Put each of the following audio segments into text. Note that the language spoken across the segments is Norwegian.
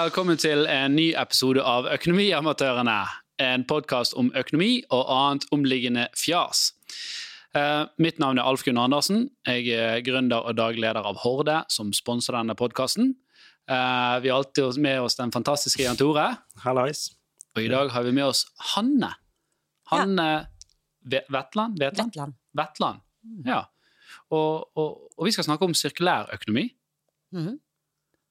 velkommen til en ny episode av Økonomiamatørene. En podkast om økonomi og annet omliggende fjas. Eh, mitt navn er Alf Gunnar Andersen. Jeg er gründer og daglig leder av Horde, som sponser denne podkasten. vi har alltid med oss den fantastiske Jan Tore. Hallais. Og i dag har vi med oss Hanne. Hanne ja. Vetland? Vetland? Vetland. Ja. Og, og, og vi skal snakke om sirkulær økonomi. Mhm.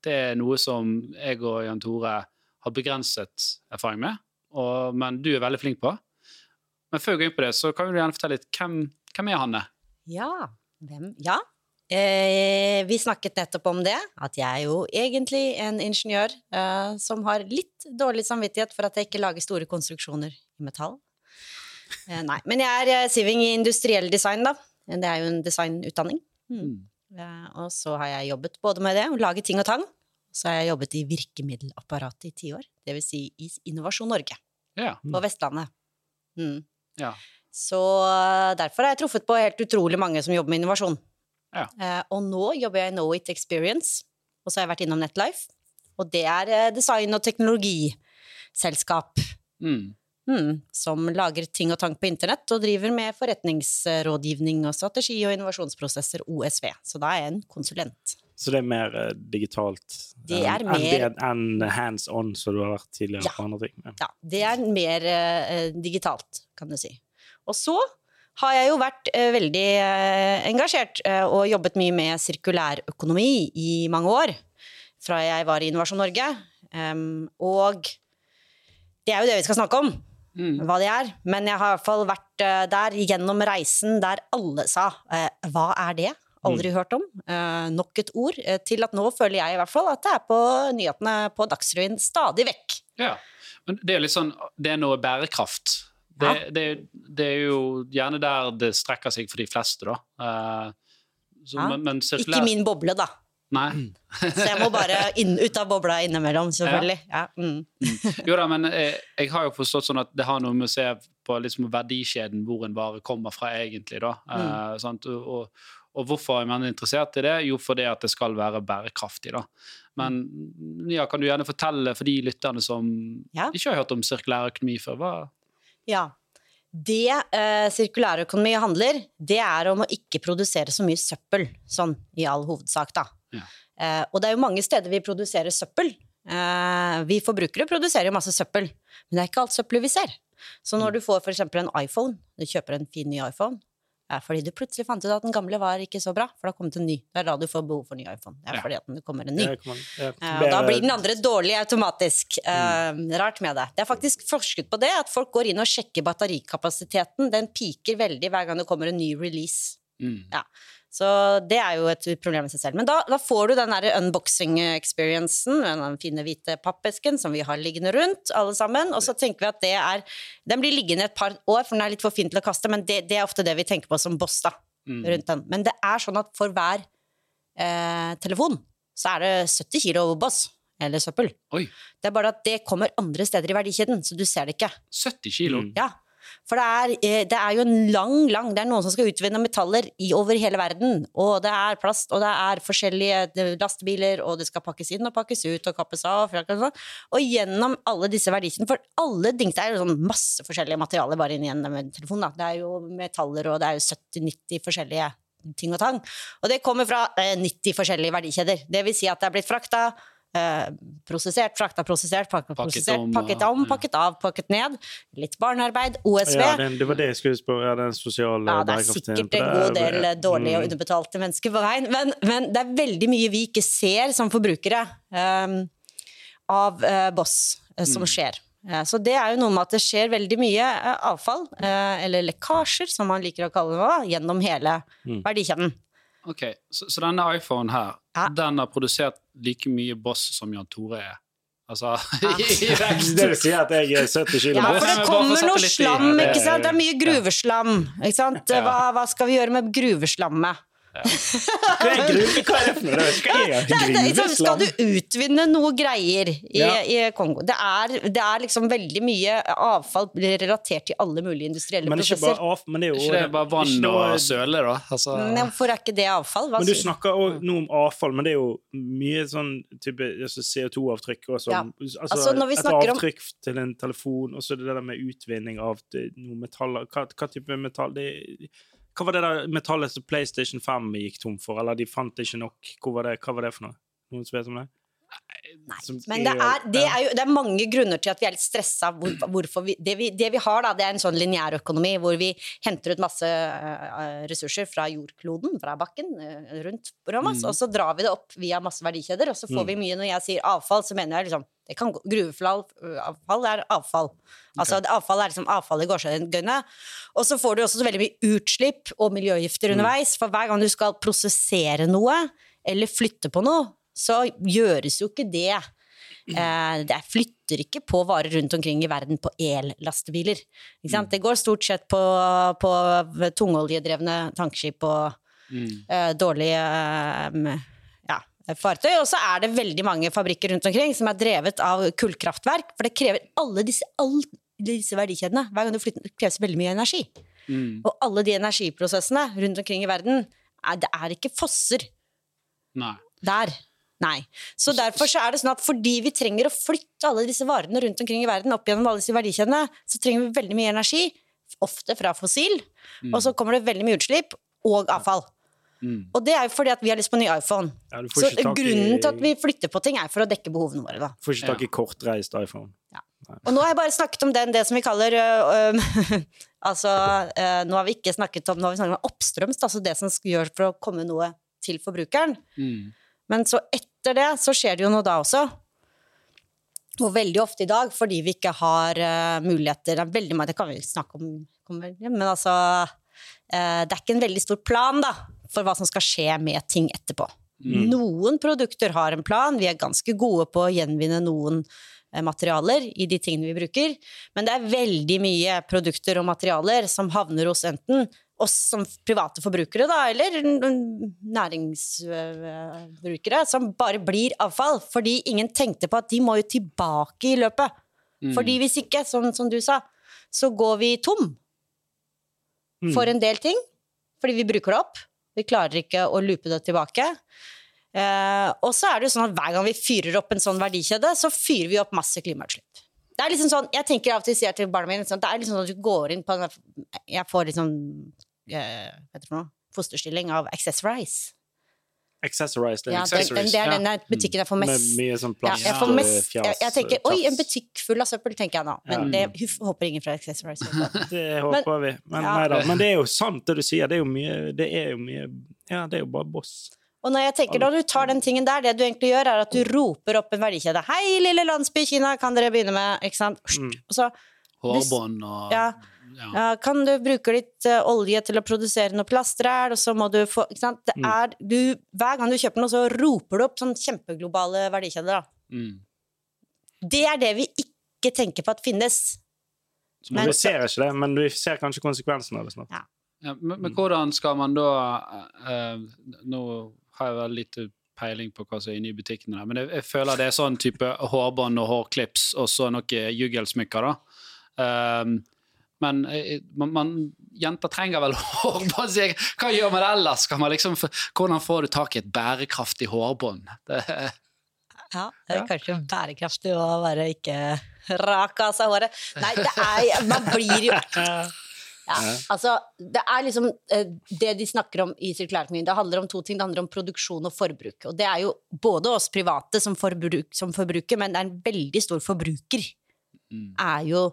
Det er noe som jeg og Jan Tore har begrenset erfaring med, og, men du er veldig flink på. Men før vi går inn på det, så kan du gjerne fortelle litt hvem, hvem er Hanne? Ja. Hvem? Ja. Eh, vi snakket nettopp om det, at jeg er jo egentlig en ingeniør eh, som har litt dårlig samvittighet for at jeg ikke lager store konstruksjoner i metall. Eh, nei, men jeg er eh, siving i industriell design, da. Det er jo en designutdanning. Mm. Eh, og så har jeg jobbet både med det, å lage ting og tang. Så har jeg jobbet i virkemiddelapparatet i ti år, det vil si i Innovasjon Norge Ja. på Vestlandet. Mm. ja. Så eh, derfor har jeg truffet på helt utrolig mange som jobber med innovasjon. Ja. Eh, og nå jobber jeg i Know It Experience, og så har jeg vært innom Netlife. Og det er design- og teknologiselskap Mm. Mm, som lager ting og tank på internett, og driver med forretningsrådgivning og strategi- og innovasjonsprosesser, OSV. Så da er jeg en konsulent. Så det er mer uh, digitalt Det er enn mer- enn hands on, som du har vært tidligere Ja. på andre ting. Ja. Ja, det er mer uh, digitalt, kan du si. Og så har jeg jo vært uh, veldig eh, engasjert eh, og jobbet mye med sirkulærøkonomi i mange år. Fra jeg var i Innovasjon Norge. Um, og det er jo det vi skal snakke om, Mm. hva de er. Men jeg har i hvert fall vært eh, der gjennom reisen der alle sa eh, hva er det? Aldri hørt om. Eh, nok et ord. til at nå føler jeg i hvert fall at det er på nyhetene på Dagsrevyen stadig vekk. Ja, men det er litt sånn Det er noe bærekraft. Det, Ja. det, det er jo gjerne der det strekker seg for de fleste, da. Eh, så, Ja. men, men Ikke min boble, da. Nei. Så jeg må bare inn, ut av bobla innimellom, selvfølgelig. Ja. Mm. Jo da, men jeg, jeg har jo forstått sånn at det har noe med å se på liksom verdikjeden hvor en vare kommer fra, egentlig. da. Eh, sant? Og, og, og hvorfor er man interessert i det? Jo, fordi at det skal være bærekraftig. da. Men ja, kan du gjerne fortelle for de lytterne som Ja. ikke har hørt om sirkulær økonomi før? Hva? ja. Det eh, sirkulærøkonomi handler, det er om å ikke produsere så mye søppel, sånn i all hovedsak, da. Ja. Eh, og det er jo mange steder vi produserer søppel. Eh, vi forbrukere produserer jo masse søppel, men det er ikke alt søppelet vi ser. Så når du får eksempel en iPhone, du kjøper en fin ny iPhone, er fordi du plutselig fant ut at den gamle var ikke så bra, for det har kommet en ny. Det er da du får behov for ny iPhone. Det er Ja. fordi at det kommer en ny. Man- ja, Eh, og da blir den andre dårlig automatisk. Eh, rart med det. Det er faktisk forsket på det, at folk går inn og sjekker batterikapasiteten. Den piker veldig hver gang det kommer en ny release. Mm. Ja. Så det er jo et problem i seg selv. Men da, da får du den unboxing-experiencen, den fine hvite pappesken som vi har liggende rundt, alle sammen. Og så tenker vi at det er Den blir liggende et par år, for den er litt for fin til å kaste, men det, det er ofte det vi tenker på som boss, da. Mm. Rundt den. Men det er sånn at for hver eh, telefon så er det 70 kilo boss, eller søppel. Oi. Det er bare at det kommer andre steder i verdikjeden, så du ser det ikke. 70 kilo? Mm. Ja, for det er, eh, det er jo en lang, lang Det er noen som skal utvinne metaller i, over hele verden. Og det er plast, og det er forskjellige eh, lastebiler, og det skal pakkes inn og pakkes ut og kappes av. Og, sånn. og gjennom alle disse verdikjedene For alle dings det er jo sånn masse forskjellige materialer bare inn gjennom en telefon. Da. Det er jo metaller, og det er jo 70-90 forskjellige ting og tang. Og det kommer fra eh, 90 forskjellige verdikjeder. Det vil si at det er blitt frakta. Eh, prosessert, frakta, prosessert, pakket, Pakket prosessert, om, pakket om, ja. pakket av, pakket ned. Litt barnearbeid, OSV. Ja, den, det var det jeg skulle spørre. Ja, den sosiale Ja, det er sikkert en god del eh, dårlige og Mm. underbetalte mennesker på veien, men, men det er veldig mye vi ikke ser som forbrukere eh, av eh, Boss eh, som Mm. skjer. Eh, så det er jo noe med at det skjer veldig mye eh, avfall, eh, eller lekkasjer, som man liker å kalle det, gjennom hele Mm. verdikjeden. Ok, så, så denne iPhonen her, Ja. den har produsert like mye boss som Jan Tore er? Altså i? Det vil si at jeg er 70 kilo Ja, for det kommer noe slam, det- ikke sant? Det er mye gruveslam, ikke sant? Hva, hva skal vi gjøre med gruveslammet? Er er er. er, er liksom, skal du utvinne noe greier i, Ja. i Kongo Det er, det er liksom veldig mye avfall relatert til alle mulige industrielle Men er prosesser. bare av, men det er jo ikke det bare vann og søle, da? Altså, Men hvorfor er ikke det avfall? Hva Men du snakker også nå om avfall, men det er jo mye sånn type altså CO2-avtrykk og sånn. Ja. Altså, Altså, et avtrykk om- til en telefon, og så er det det der med utvinning av noe metaller Hva, hva type metall det, Hva var det der metallet som PlayStation 5 gikk tom for, eller de fant ikke nok? Hva var det, hva var det for noe? Noen som vet om det? Nei, som men det er- det, er jo, det er mange grunner til at vi er litt stressa. Hvor, hvorfor vi, det, vi, det vi har, da, det er en sånn lineærøkonomi hvor vi henter ut masse eh, ressurser fra jordkloden, fra bakken, eh, rundt om mm. og så drar vi det opp via masse verdikjeder, og så får vi mye Når jeg sier avfall, så mener jeg liksom det kan Gruveavfall er avfall. Altså Avfall er liksom avfall i gårsdagsgøyene. Og så får du også så veldig mye utslipp og miljøgifter underveis, for hver gang du skal prosessere noe eller flytte på noe, så gjøres jo ikke det. Eh, det flytter ikke på varer rundt omkring i verden på ellastebiler. Sant? Det går stort sett på, på tungoljedrevne tankskip og mm. eh, dårlige eh, ja, fartøy. Og så er det veldig mange fabrikker rundt omkring som er drevet av kullkraftverk. For det krever alle disse, alle disse verdikjedene. Hver gang du flytter, det kreves veldig mye energi. Mm. Og alle de energiprosessene rundt omkring i verden, er, det er ikke fosser Nei. der. Nei. Så derfor så er det sånn at fordi vi trenger å flytte alle disse varene rundt omkring i verden opp gjennom alle disse verdikjedene, så trenger vi veldig mye energi, ofte fra fossil, og så kommer det veldig mye utslipp og avfall. Mm. Og det er jo fordi at vi har lyst på ny iPhone. Ja, Så grunnen i- til at vi flytter på ting, er for å dekke behovene våre. da. Får ikke tak i kortreist iPhone. Og nå har jeg bare snakket om den, det som vi kaller øh, øh, Altså, øh, nå har vi ikke snakket om, nå har vi snakket om oppstrøms, altså det som gjør for å komme noe til forbrukeren. Mm. Men så etter det så skjer det jo noe da også. Og veldig ofte i dag, fordi vi ikke har uh, muligheter er veldig mange, det kan vi snakke om, men altså uh, Det er ikke en veldig stor plan da, for hva som skal skje med ting etterpå. Noen produkter har en plan, vi er ganske gode på å gjenvinne noen materialer i de tingene vi bruker, men det er veldig mye produkter og materialer som havner hos enten oss som private forbrukere, da, eller næringsbrukere, som bare blir avfall. Fordi ingen tenkte på at de må jo tilbake i løpet. Fordi hvis ikke, sånn som du sa, så går vi tom for en del ting. Fordi vi bruker det opp. Vi klarer ikke å loope det tilbake. Eh, og så er det jo sånn at hver gang vi fyrer opp en sånn verdikjede, så fyrer vi opp masse klimautslipp. Det er liksom sånn, Jeg tenker av og til sier til barna mine sånn, det er liksom sånn at du går inn på en, Jeg får liksom eh, noe? Fosterstilling av Accessorize. Accessorized. Ja, Ja, den, den, det er den butikken jeg får med mest mye sånn ja, jeg, får eh, mest, jeg, jeg tenker oi, en butikk full av søppel, tenker jeg nå. Men det huff, håper ingen fra Accessorize det. håper håper vi. Men, Ja. Men det er jo sant, det du sier. Det er jo mye Det er jo mye Ja, det er jo bare boss. Og når jeg tenker, når du tar den tingen der, det du egentlig gjør, er at du roper opp en verdikjede. Hei, lille landsby i Kina, kan dere begynne med Ikke sant? Mm. Og så Hårbånd og ja, ja. ja, kan du bruke litt eh, olje til å produsere noe plastræl, og så må du få Ikke sant. Det Mm. er du Hver gang du kjøper noe, så roper du opp sånn kjempeglobale verdikjeder, da. Mm. Det er det vi ikke tenker på at finnes. Men, vi ser ikke det, men vi ser kanskje konsekvensen av det snart. Ja, men, men hvordan skal man da uh, Nå har jeg vel litt peiling på hva som er inne i butikkene, der, men jeg, jeg føler det er sånn type hårbånd og hårklips og så noe juggelsmykker, da. Um, men eh, man, man, jenter trenger vel hårbånd, jeg, hva gjør man ellers? Man liksom, hvordan får du tak i et bærekraftig hårbånd? Det, Ja, det er kanskje bærekraftig å bare ikke rake av seg håret. Nei, det er Man blir jo ja, altså, det er liksom eh, Det de snakker om i sirkulærøkonomien, det handler om to ting. Det handler om produksjon og forbruk. Og det er jo både oss private som, forbruk, som forbruker, men det er en veldig stor forbruker. Mm. Er jo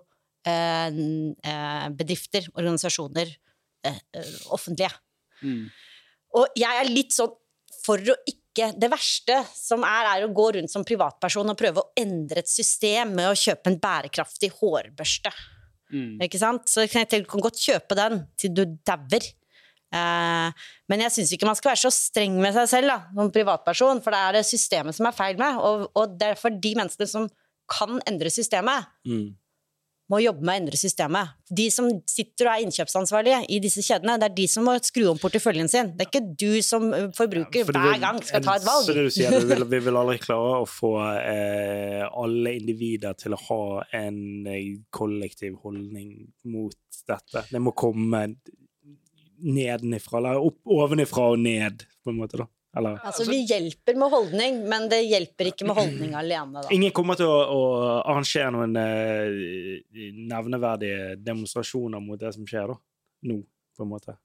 eh, eh, bedrifter, organisasjoner, eh, eh, offentlige. mm, Og jeg er litt sånn for å ikke Det verste som er, er å gå rundt som privatperson og prøve å endre et system med å kjøpe en bærekraftig hårbørste. Mm, Ikke sant? Så jeg tenker, du kan godt kjøpe den til du dauer. Eh, men jeg syns ikke man skal være så streng med seg selv da, som privatperson, for det er det systemet som er feil med. Og, og det er for de menneskene som kan endre systemet, Mm. Må jobbe med å endre systemet. De som sitter og er innkjøpsansvarlige i disse kjedene, det er de som må skru om porteføljen sin. Det er ikke du som eh, forbruker ja, hver gang skal ta et Så valg. sier, vi vil, vi vil aldri klare å få eh, alle individer til å ha en eh, kollektiv holdning mot dette. Det må komme nedenifra, eller opp, ovenifra og ned, på en måte, da. Eller Altså, vi hjelper med holdning, men det hjelper ikke med holdning alene, da. Ingen kommer til å, å arrangere noen eh, nevneverdige demonstrasjoner mot det som skjer, da. Nå, på en måte.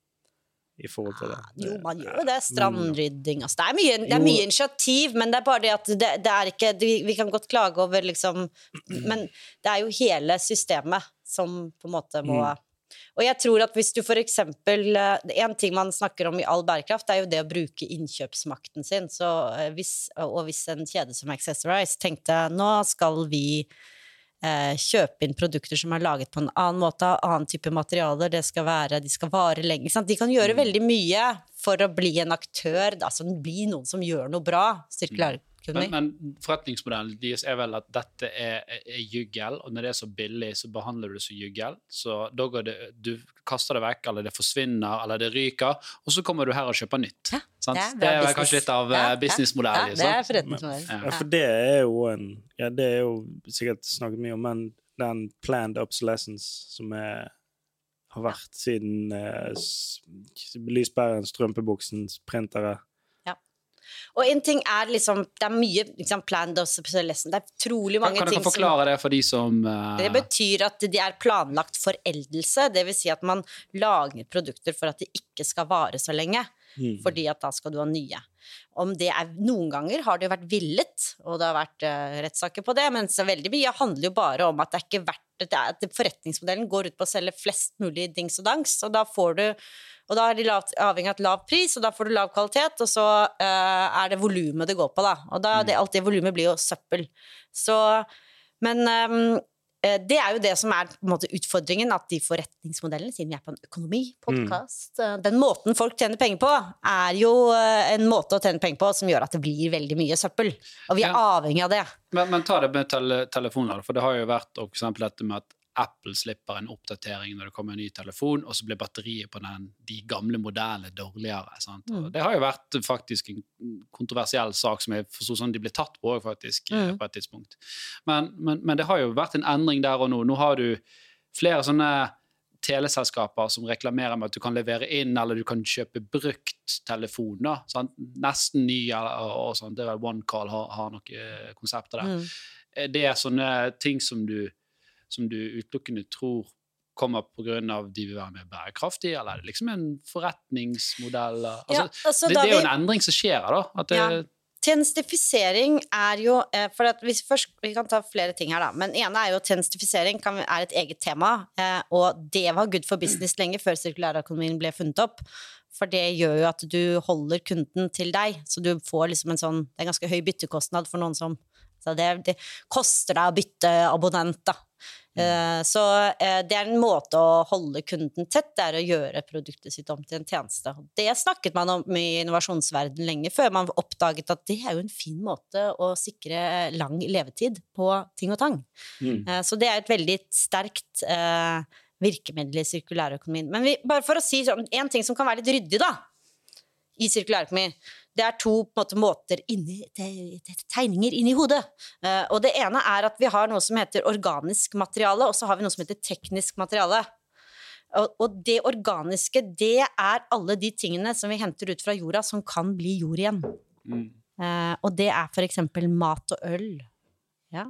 I forhold til det. Jo, man gjør jo det. Strandrydding altså. Det er mye, det er mye initiativ, men det er bare det at det, det er ikke vi, vi kan godt klage over liksom Men det er jo hele systemet som på en måte må Mm. Og jeg tror at hvis du for eksempel eh, En ting man snakker om i all bærekraft, er jo det å bruke innkjøpsmakten sin. Så eh, hvis, og hvis en kjede som Accessorize tenkte nå skal vi eh, kjøpe inn produkter som er laget på en annen måte, annen type materialer, det skal være, de skal vare lenge. De kan gjøre veldig mye for å bli en aktør, altså bli noen som gjør noe bra. Sirkulærøkonomi. Men, men forretningsmodellen deres er vel at dette er, er juggel, og når det er så billig, så behandler du det som juggel. Så da går det, du kaster det vekk, eller det forsvinner, eller det ryker, og så kommer du her og kjøper nytt. Ja, sant? det er det er vel kanskje litt av Ja, eh, ja. businessmodellen. Ja, liksom. det er forretningsmodellen. Ja. Ja, for det er jo en Ja, det er jo sikkert snakket mye om, men den planned obsolescence som er, har vært siden uh, Lysbæren, strømpebuksens printere Og en ting er liksom Det er mye liksom, planned obsolescence. Det er utrolig ting mange kan dere som forklare det for de som uh... Det betyr at det er planlagt foreldelse, dvs. Si at man lager produkter for at de ikke skal vare så lenge, Mm. fordi at da skal du ha nye. Om det er, Noen ganger har det jo vært villet, og det har vært uh, rettssaker på det, men så veldig mye handler jo bare om at det er ikke verdt det, at forretningsmodellen går ut på å selge flest mulig dings og dangs, og da får du og da er de lavt, avhengig av et lav pris, og da får du lav kvalitet, og så uh, er det volumet det går på, da. Og da, det, alt det volumet blir jo søppel. Så Men eh, det er jo det som er måte utfordringen, at de forretningsmodellene, siden vi er på en økonomipodkast Den måten folk tjener penger på, er jo eh, en måte å tjene penger på som gjør at det blir veldig mye søppel. Og vi er Ja. avhengig av det. Men, men ta det med tele telefoner, for det har jo vært for dette med at Apple slipper en oppdatering når det kommer en ny telefon, og så blir batteriet på den, de gamle modellene dårligere. Mm. det har jo vært faktisk en kontroversiell sak som jeg forsto sånn de ble tatt på faktisk, eh, Mm. på et tidspunkt. Men, men, men det har jo vært en endring der og nå. Nå har du flere sånne teleselskaper som reklamerer med at du kan levere inn, eller du kan kjøpe brukt telefon. da, sant? Nesten ny, eller, og, og sånt. Det er vel OneCall har, har noen eh, konsepter der. Mm. Er det er sånne ting som du, som du utelukkende tror kommer pga. de vil være mer bærekraftige, eller er det liksom en forretningsmodell? Altså, Ja, altså, det, det er jo en endring som skjer her, da. At det, Ja. Tjenestifisering er jo eh, for hvis først, Vi kan ta flere ting her, da. Men ene er jo tjenestifisering kan, er et eget tema. Eh, og det var good for business lenge før sirkulærøkonomien ble funnet opp. For det gjør jo at du holder kunden til deg. Så du får liksom en sånn Det er ganske høy byttekostnad for noen som så det, det koster deg å bytte abonnent, da. Eh, Så eh, det er en måte å holde kunden tett, det er å gjøre produktet sitt om til en tjeneste. Det snakket man om i innovasjonsverdenen lenge før man oppdaget at det er jo en fin måte å sikre lang levetid på ting og tang. Mm. Eh, Så det er et veldig sterkt virkemiddel i sirkulærøkonomien. Men vi, bare for å si én en ting som kan være litt ryddig, da, i sirkulærøkonomi, det er to måte, måter inni, te- te- tegninger inni hodet. Eh, og det ene er at vi har noe som heter organisk materiale, og så har vi noe som heter teknisk materiale. Og, og det organiske, det er alle de tingene som vi henter ut fra jorda, som kan bli jord igjen. mm. Eh, og det er for eksempel mat og øl. Ja.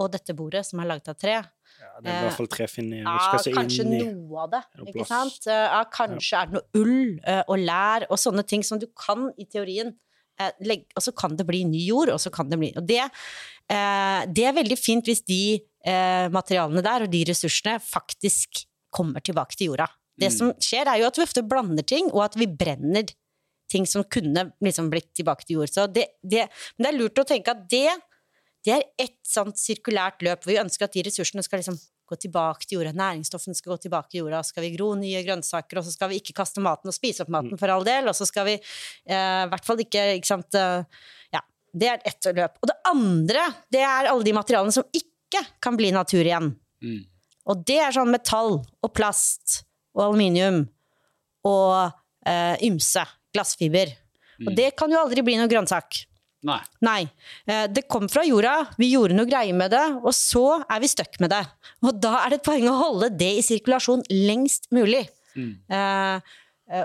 Og dette bordet, som er laget av tre. Ja, det er i hvert fall trefinn i Ja, kanskje inni. noe av det. Ikke sant? Eh, Ja, kanskje er det noe ull eh, og lær og sånne ting som du kan i teorien. eh, legge- Og så kan det bli ny jord, og så kan det bli Og det, eh, det er veldig fint hvis de eh, materialene der og de ressursene faktisk kommer tilbake til jorda. Det Mm. som skjer, er jo at vi ofte blander ting, og at vi brenner ting som kunne liksom blitt tilbake til jord. Så det, det, men det er lurt å tenke at det, det er ett sånt sirkulært løp hvor vi ønsker at de ressursene skal liksom gå tilbake til jorda. Næringsstoffene skal gå tilbake til jorda. Skal vi gro nye grønnsaker, og så skal vi ikke kaste maten og spise opp maten for all del. Og så skal vi eh, i hvert fall ikke Ikke sant. eh, ja. Det er ett løp. Og det andre, det er alle de materialene som ikke kan bli natur igjen. Mm. Og det er sånn metall og plast og aluminium og eh, ymse glassfiber. Og det kan jo aldri bli noe grønnsak. Nei. Nei. Eh, Det kom fra jorda, vi gjorde noe greier med det, og så er vi stuck med det. Og da er det et poeng å holde det i sirkulasjon lengst mulig. Mm. eh,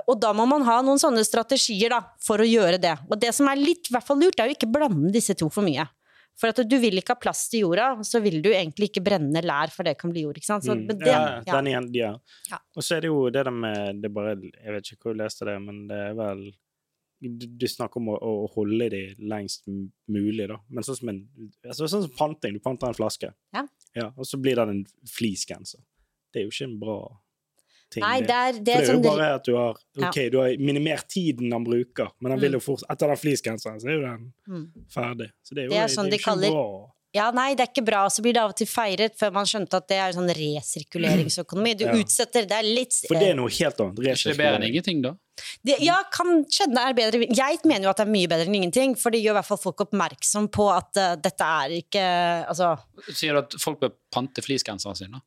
og da må man ha noen sånne strategier da, for å gjøre det. Og det som er litt hvert fall lurt, er å ikke blande disse to for mye. For at du vil ikke ha plast i jorda, så vil du egentlig ikke brenne lær, for det kan bli jord. ikke sant? Så, Mm. men det- ja, ja. den igjen, ja. Ja. Og så er det jo det der med det bare, Jeg vet ikke hvor jeg leste det, men det er vel Du, snakker om å, å holde de lengst mulig, da. Men sånn som en altså, Sånn som panting. Du panter en flaske, Ja. og så blir det en fleecegenser. Det er jo ikke en bra ting. Nei, det er, det For det er er jo sånn bare at du har Ja. Ok, du har minimert tiden han bruker, men han vil jo fort, etter den fleecegenseren så er jo den Mm. ferdig. Så det er jo, Det er sånn det er jo ikke kaller- bra. Ja, nei, det er ikke bra. Så blir det av og til feiret før man skjønte at det er sånn resirkuleringsøkonomi. Du Ja. utsetter, det er litt For det er noe helt annet. Er ikke det bedre enn ingenting, da? Det, Ja, kanskje det er bedre. Jeg mener jo at det er mye bedre enn ingenting, for det gjør i hvert fall folk oppmerksom på at uh, dette er ikke Altså, Sier du at folk bør pante fleecegenserne sine?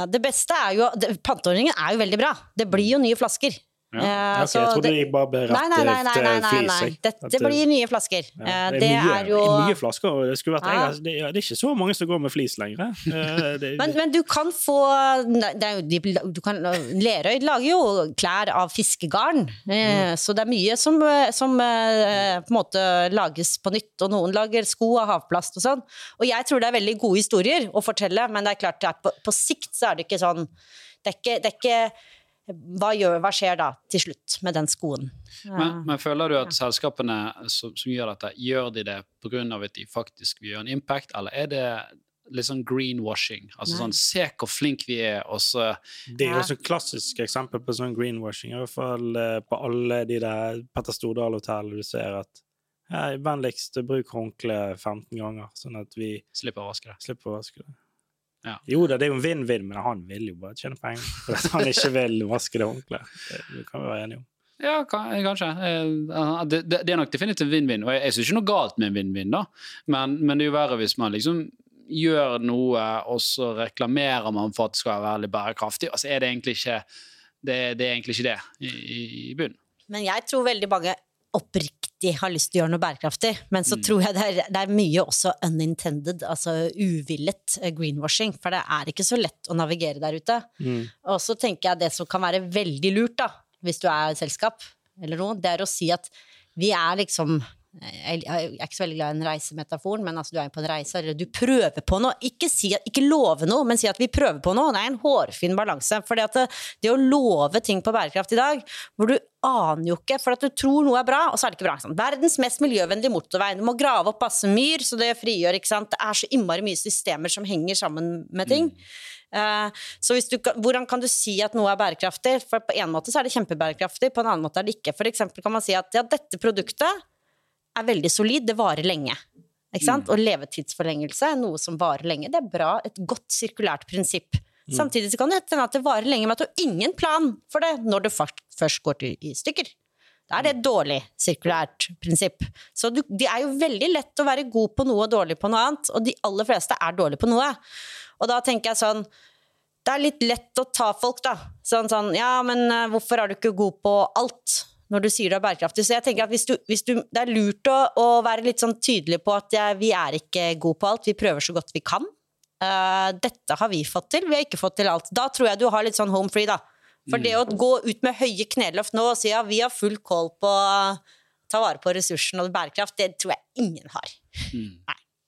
ja, det beste er jo Panteordningen er jo veldig bra. Det blir jo nye flasker. Ja. Okay, så jeg trodde det- de bare ble rett Nei, nei, nei, nei, nei, nei. Dette blir nye flasker. ja, Eh, det, Det er mye, er jo mye flasker. Det, vært, Ja. jeg, det, er ikke så mange som går med flis lenger. Eh, Det, Men, men du kan få det du kan, Lerøy lager jo klær av fiskegarn, mm. så det er mye som, eh, som eh, på en måte lages på nytt. Og noen lager sko av havplast og sånn. Og jeg tror det er veldig gode historier å fortelle, men det er klart at på, på sikt så er det ikke sånn Det er ikke, det er ikke hva, gjør, hva skjer da til slutt med den skoen? Men, men føler du at selskapene som, som gjør dette, gjør de det pga. at de faktisk vil gjøre en impact, eller er det litt sånn greenwashing? Altså Nei. sånn se hvor flink vi er, og så det er jo også et klassisk eksempel på sånn greenwashing. I hvert fall eh, på alle de der Petter Stordal-hotellene du ser at vennligst bruk håndkle 15 ganger, sånn at vi slipper å vaske det. slipper å vaske det. Ja. Jo da, det er jo en vinn-vinn, men han vil jo bare tjene penger. For at han ikke vil vaske det håndkleet. Det, kan vi være enige om. Ja, kanskje. Eh, Det, er nok definitivt en vinn-vinn. Og jeg, syns ikke noe galt med en vinn-vinn, da. Men, men det er jo verre hvis man liksom gjør noe, og så reklamerer man for at det skal være litt bærekraftig, Altså er det egentlig ikke det, det er egentlig ikke det i, i, i bunnen. Men jeg tror veldig mange oppriktig har lyst til å gjøre noe bærekraftig. Men Mm. så tror jeg det er, det er mye også unintended, altså uvillet eh, greenwashing. For det er ikke så lett å navigere der ute. Mm. Og så tenker jeg det som kan være veldig lurt, da, hvis du er et selskap eller noe, det er å si at vi er liksom jeg er ikke så veldig glad i den reisemetaforen, men altså du er på en reise, eller du prøver på noe. Ikke, si, ikke love noe, men si at vi prøver på noe. Det er en hårfin balanse. For det, det å love ting på bærekraft i dag, hvor du aner jo ikke, for at du tror noe er bra, og så er det ikke bra. Sant? Verdens mest miljøvennlige motorvei. Du må grave opp masse myr, så det frigjør. ikke sant? Det er så innmari mye systemer som henger sammen med ting. Eh, så du, hvordan kan du si at noe er bærekraftig? For på en måte så er det kjempebærekraftig, på en annen måte er det ikke. For eksempel kan man si at ja, dette produktet er veldig solid, det varer lenge. Ikke sant? Og levetidsforlengelse er noe som varer lenge. Det er bra, et godt sirkulært prinsipp. Samtidig så kan det hende at det varer lenge men at du har ingen plan for det når det først, går til, i stykker. Da er det et dårlig sirkulært prinsipp. Så du, det er jo veldig lett å være god på noe og dårlig på noe annet, og de aller fleste er dårlige på noe. Og da tenker jeg sånn Det er litt lett å ta folk, da. Sånn sånn Ja, men eh, hvorfor er du ikke god på alt? Når du sier du er bærekraftig. Så jeg tenker at hvis du, hvis du, det er lurt å, å være litt sånn tydelig på at jeg, vi er ikke gode på alt, vi prøver så godt vi kan. Uh, dette har vi fått til, vi har ikke fått til alt. Da tror jeg du har litt sånn home free, da. For det å gå ut med høye kneløft nå og si ja, vi har full kål på å ta vare på ressursen og bærekraft, det tror jeg ingen har.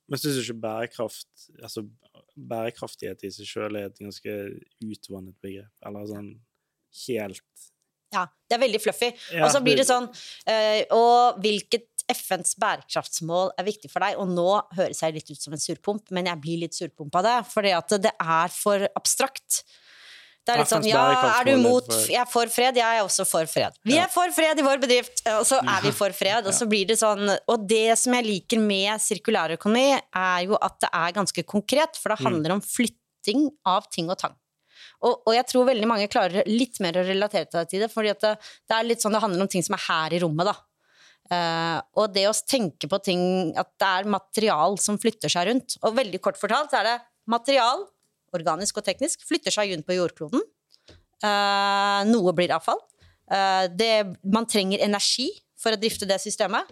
Men syns du ikke bærekraft altså bærekraftighet i seg sjøl er et ganske utvannet begrep? Eller sånn helt Ja, det er veldig fluffy. Ja, og så blir det sånn eh, Og hvilket FNs bærekraftsmål er viktig for deg? Og nå høres jeg litt ut som en surpomp, men jeg blir litt surpomp av det. For at det er for abstrakt. Det er litt sånn Ja, er du mot Jeg er for fred. Jeg er også for fred. Vi er for fred i vår bedrift, og så er vi for fred. Og så blir det sånn Og det som jeg liker med sirkulærøkonomi, er jo at det er ganske konkret, for det Mm. handler om flytting av ting og tang. Og, og jeg tror veldig mange klarer litt mer å relatere til det fordi det, det er litt sånn det handler om ting som er her i rommet, da. Uh, og det å tenke på ting At det er material som flytter seg rundt. Og veldig kort fortalt så er det material organisk og teknisk, flytter seg rundt på jordkloden. Uh, noe blir avfall. Uh, det, man trenger energi for å drifte det systemet,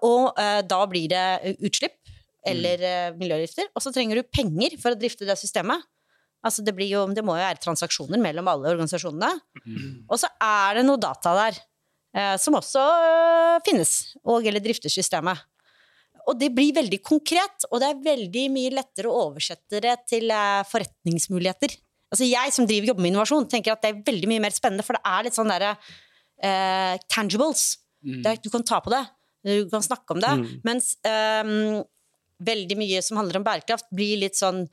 og da blir det utslipp eller eh, miljøgifter. Og så trenger du penger for å drifte det systemet. Altså det, blir jo, det må jo være transaksjoner mellom alle organisasjonene. Og så er det noe data der eh, som også eh, finnes, og eller drifter systemet. Og det blir veldig konkret, og det er veldig mye lettere å oversette det til eh, forretningsmuligheter. Altså jeg som driver jobber med innovasjon, tenker at det er veldig mye mer spennende, for det er litt sånn derre eh, tangibles. Mm. er, du kan ta på det, du kan snakke om det. Mm. Mens ehm, veldig mye som handler om bærekraft, blir litt sånn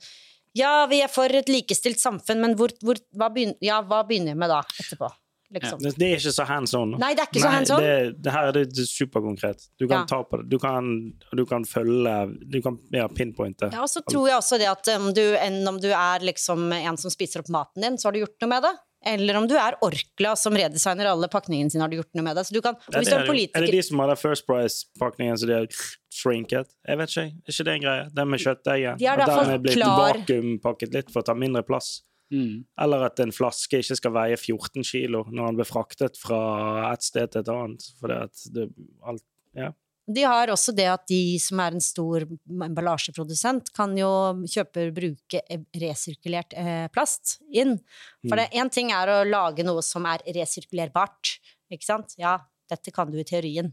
Ja, vi er for et likestilt samfunn, men hvor, hvor, hva, begynner, ja, hva begynner vi med da, etterpå? Liksom. Det, det er ikke så hands on. Nei, det er ikke så hands on. Det, det her er det superkonkret. Du kan Ja. ta på det. Du kan, du kan følge Du kan ja, pinpointe. Ja, og så tror jeg også det at om du, enn om du er liksom en som spiser opp maten din, så har du gjort noe med det. Eller om du er Orkla som redesigner alle pakningene sine, har du gjort noe med det. Så du kan, og hvis det, du er politiker... er det de som har den First Price-pakningen som de har shrinket? Jeg vet ikke. Er ikke det en greie? Den med kjøttdeigen? De den er blitt klar- vakuumpakket litt for å ta mindre plass? Mm. Eller at en flaske ikke skal veie 14 kilo når den blir fraktet fra et sted til et annet. Fordi at det, alt, ja. De har også det at de som er en stor emballasjeprodusent, kan jo kjøpe og bruke resirkulert eh, plast inn. For det én ting er å lage noe som er resirkulerbart, ikke sant? Ja, dette kan du i teorien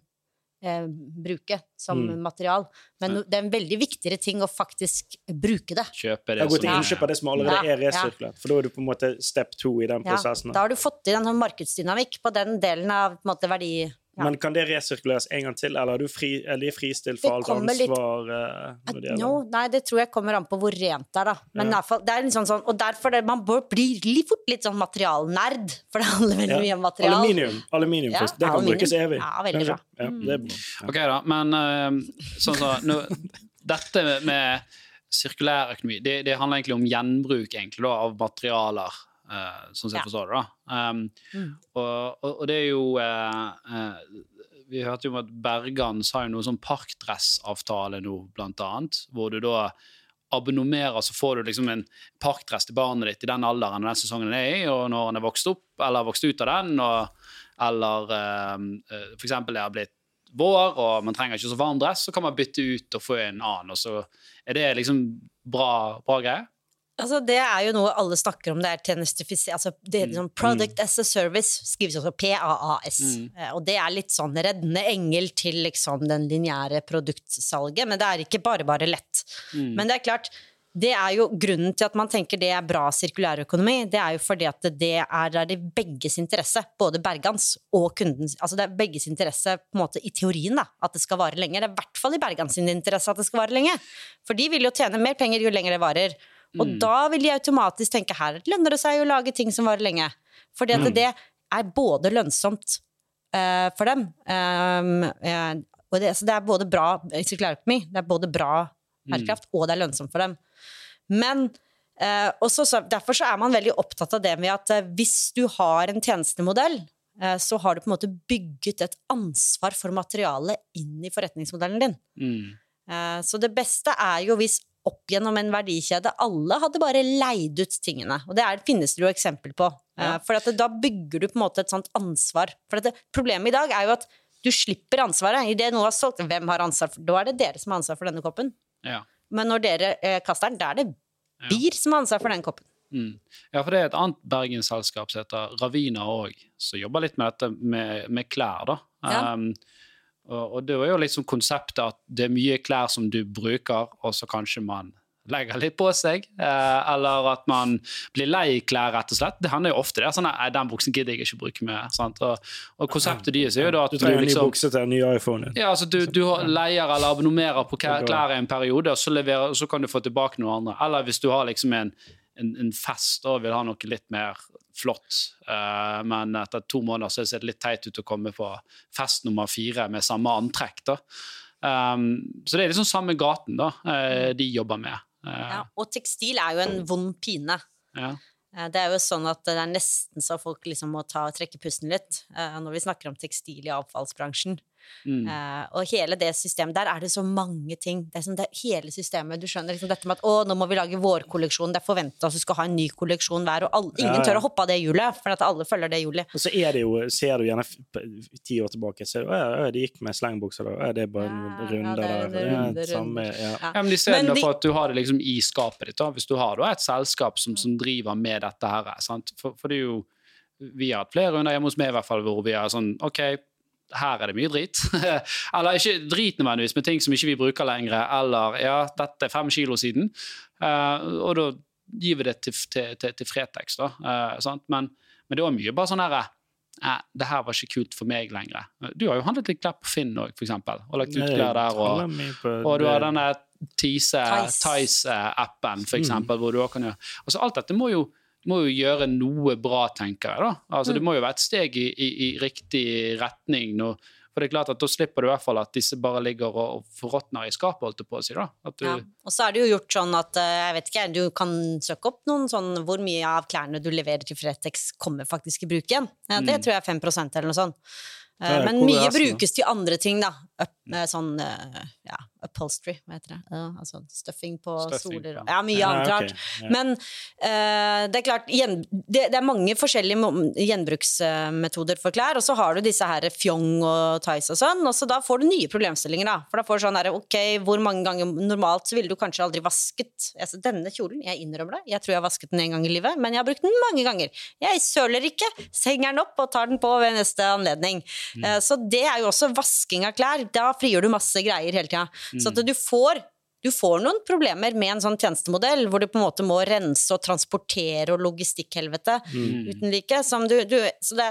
eh, bruke som Mm. material, men det er en veldig viktigere ting å faktisk bruke det. Kjøpe det gått til Ja. innkjøp av det som allerede Ja, er resirkulert. For da er du på en måte step two i den Ja, prosessen. da har du fått i en sånn markedsdynamikk på den delen av på en måte, verdi... Ja. Men kan det resirkuleres en gang til, eller er, du fri, er de fristilt for alt ansvar? litt- eh, når det? No, nei, det tror jeg kommer an på hvor rent det er, da. Men Ja. fall, det er liksom sånn, og derfor det, man bør bli litt fort litt sånn materialnerd, for det handler veldig Ja. mye om material. Aluminium. Aluminium Ja, først. Det kan aluminium. brukes evig. Ja, veldig bra. Ja, det er bra. Ja. Ok, da, men uh, sånn så, nå, Dette med, med sirkulær økonomi, det, det handler egentlig om gjenbruk egentlig, da, av materialer, eh, sånn som jeg Ja. forstår det. da. Um, Mm. og, og, det er jo uh, Vi hørte jo at Bergan har jo noe sånn parkdressavtale nå, blant annet, hvor du da abonnerer, så får du liksom en parkdress til barnet ditt i den alderen den sesongen den er i, og når han er vokst opp, eller vokst ut av den, og, eller eh, eh, for eksempel det har blitt vår, og man trenger ikke så varm dress, så kan man bytte ut og få en annen, og så er det liksom bra, bra greie. Altså, det er jo noe alle snakker om, det er tjenestifisering altså, det er Mm. liksom Product as a service skrives også PAAS. Mm. Eh, Og det er litt sånn reddende engel til liksom den lineære produktsalget, men det er ikke bare bare lett. Mm. Men det er klart, det er jo grunnen til at man tenker det er bra sirkulærøkonomi, det er jo fordi at det er der det er begges interesse, både Bergans og kundens, altså det er begges interesse på en måte i teorien da, at det skal vare lenge. Det er i hvert fall i Bergans interesse at det skal vare lenge, for de vil jo tjene mer penger jo lenger det varer. Og Mm. da vil de automatisk tenke her lønner det seg å lage ting som varer lenge. Fordi at Mm. det er både lønnsomt uh, for dem, um, uh, og det, så det er både bra sirkulærøkonomi, det er både bra bærekraft, og det er lønnsomt for dem. Men uh, også, så, derfor så er man veldig opptatt av det med at eh, hvis du har en tjenestemodell, eh, så har du på en måte bygget et ansvar for materialet inn i forretningsmodellen din. Mm. Eh, Så det beste er jo hvis opp gjennom en verdikjede alle hadde bare leid ut tingene. Og det er, finnes det jo eksempel på. Eh, Ja. For at det, da bygger du på en måte et sånt ansvar. For det, problemet i dag er jo at du slipper ansvaret. I det noe har solgt, hvem har ansvar for Da er det dere som har ansvar for denne koppen. Ja. Men når dere eh, kaster den, da er det BIR som har ansvar for den koppen. Mm. ja, for det er et annet bergensselskap som heter Ravina òg, som jobber litt med dette med, med klær. da. Ja. Um, og, og det var jo liksom konseptet at det er mye klær som du bruker, og så kanskje man legger litt på seg, eh, eller at man blir lei klær, rett og slett. Det hender jo ofte det. Sånn, nei, den buksen gidder jeg ikke bruke med'. Og, og konseptet deres er jo da at Du du, trenger en ny liksom bukse til en ny iPhone. ja, altså du, du leier eller abonnerer på klær i en periode, og så, leverer, så kan du få tilbake noe andre. Eller hvis du har liksom en, en, en fest og vil ha noe litt mer flott, Uh, men etter to måneder så ser det litt teit ut å komme på fest nummer fire med samme antrekk. da. Um, så det er liksom samme gaten da, uh, de jobber med. Eh, Ja. Og tekstil er jo en vond pine. ja. Det er jo sånn at det er nesten så folk liksom må ta, trekke pusten litt når vi snakker om tekstil i avfallsbransjen. Mm. Uh, og hele det systemet, der er det så mange ting. Det er sånn, det er hele systemet, du skjønner liksom dette med at å, nå må vi lage vårkolleksjon, det er forventa at du skal ha en ny kolleksjon hver, og alle, ingen Ja, ja. tør å hoppe av det hjulet, for at alle følger det hjulet. Og så er det jo, ser du gjerne ti år tilbake, så å, ja, det gikk med slengbukser, da. Ja, det er bare en runde det er der. Det er runder. samme, ja. Ja. Ja, men Men Istedenfor de- for at du har det liksom i skapet ditt, da, hvis du har da et selskap som, som driver med dette her, sant? For, for det er jo Vi har hatt flere runder hjemme hos meg i hvert fall hvor vi er sånn OK, her er det mye drit. eller ikke drit nødvendigvis, men ting som ikke vi bruker lenger. Eller ja, dette er fem kilo siden. Uh, og da gir vi det til, til, til, til Fretex, da. Uh, sant? Men, men det var mye bare sånn herre eh, det her var ikke kult for meg lenger. Du har jo handlet litt klær på Finn òg, eksempel, og lagt ut klær der. og og du har denne Tise, Tice. For Mm. hvor du også kan gjøre altså Alt dette må jo, må jo gjøre noe bra, tenker jeg. da. Altså Det må jo være et steg i, i, i riktig retning. Nå. For det er klart at Da slipper du i hvert fall at disse bare ligger og, forråtner i skapet, holdt på å si. da. At du, Ja. Og så er det jo gjort sånn at eh, jeg vet ikke, du kan søke opp noen sånn hvor mye av klærne du leverer til Fretex kommer faktisk i bruk igjen. Ja, det Mm. tror jeg er 5 eller noe sånt. Eh, Men mye resten, brukes til andre ting, da. Up, eh, sånn eh, ja, upholstery, hva heter det? Ja, altså stuffing på Stuffing, stoler og ja. Mye Ja, annet rart. ja. Men uh, det er klart, gjen, det, det er mange forskjellige gjenbruksmetoder for klær, og så har du disse her fjong og Tice og sånn, og så da får du nye problemstillinger, da. For da får du sånn her, ok, hvor mange ganger normalt så ville du kanskje aldri vasket altså, denne kjolen, jeg innrømmer det, jeg tror jeg har vasket den en gang i livet, men jeg har brukt den mange ganger. Jeg søler ikke, henger den opp og tar den på ved neste anledning. Eh, så det er jo også vasking av klær. Da frigjør du masse greier hele tida. Så at du får du får noen problemer med en sånn tjenestemodell, hvor du på en måte må rense og transportere og logistikkhelvete Mm. uten like. Som du, du, så det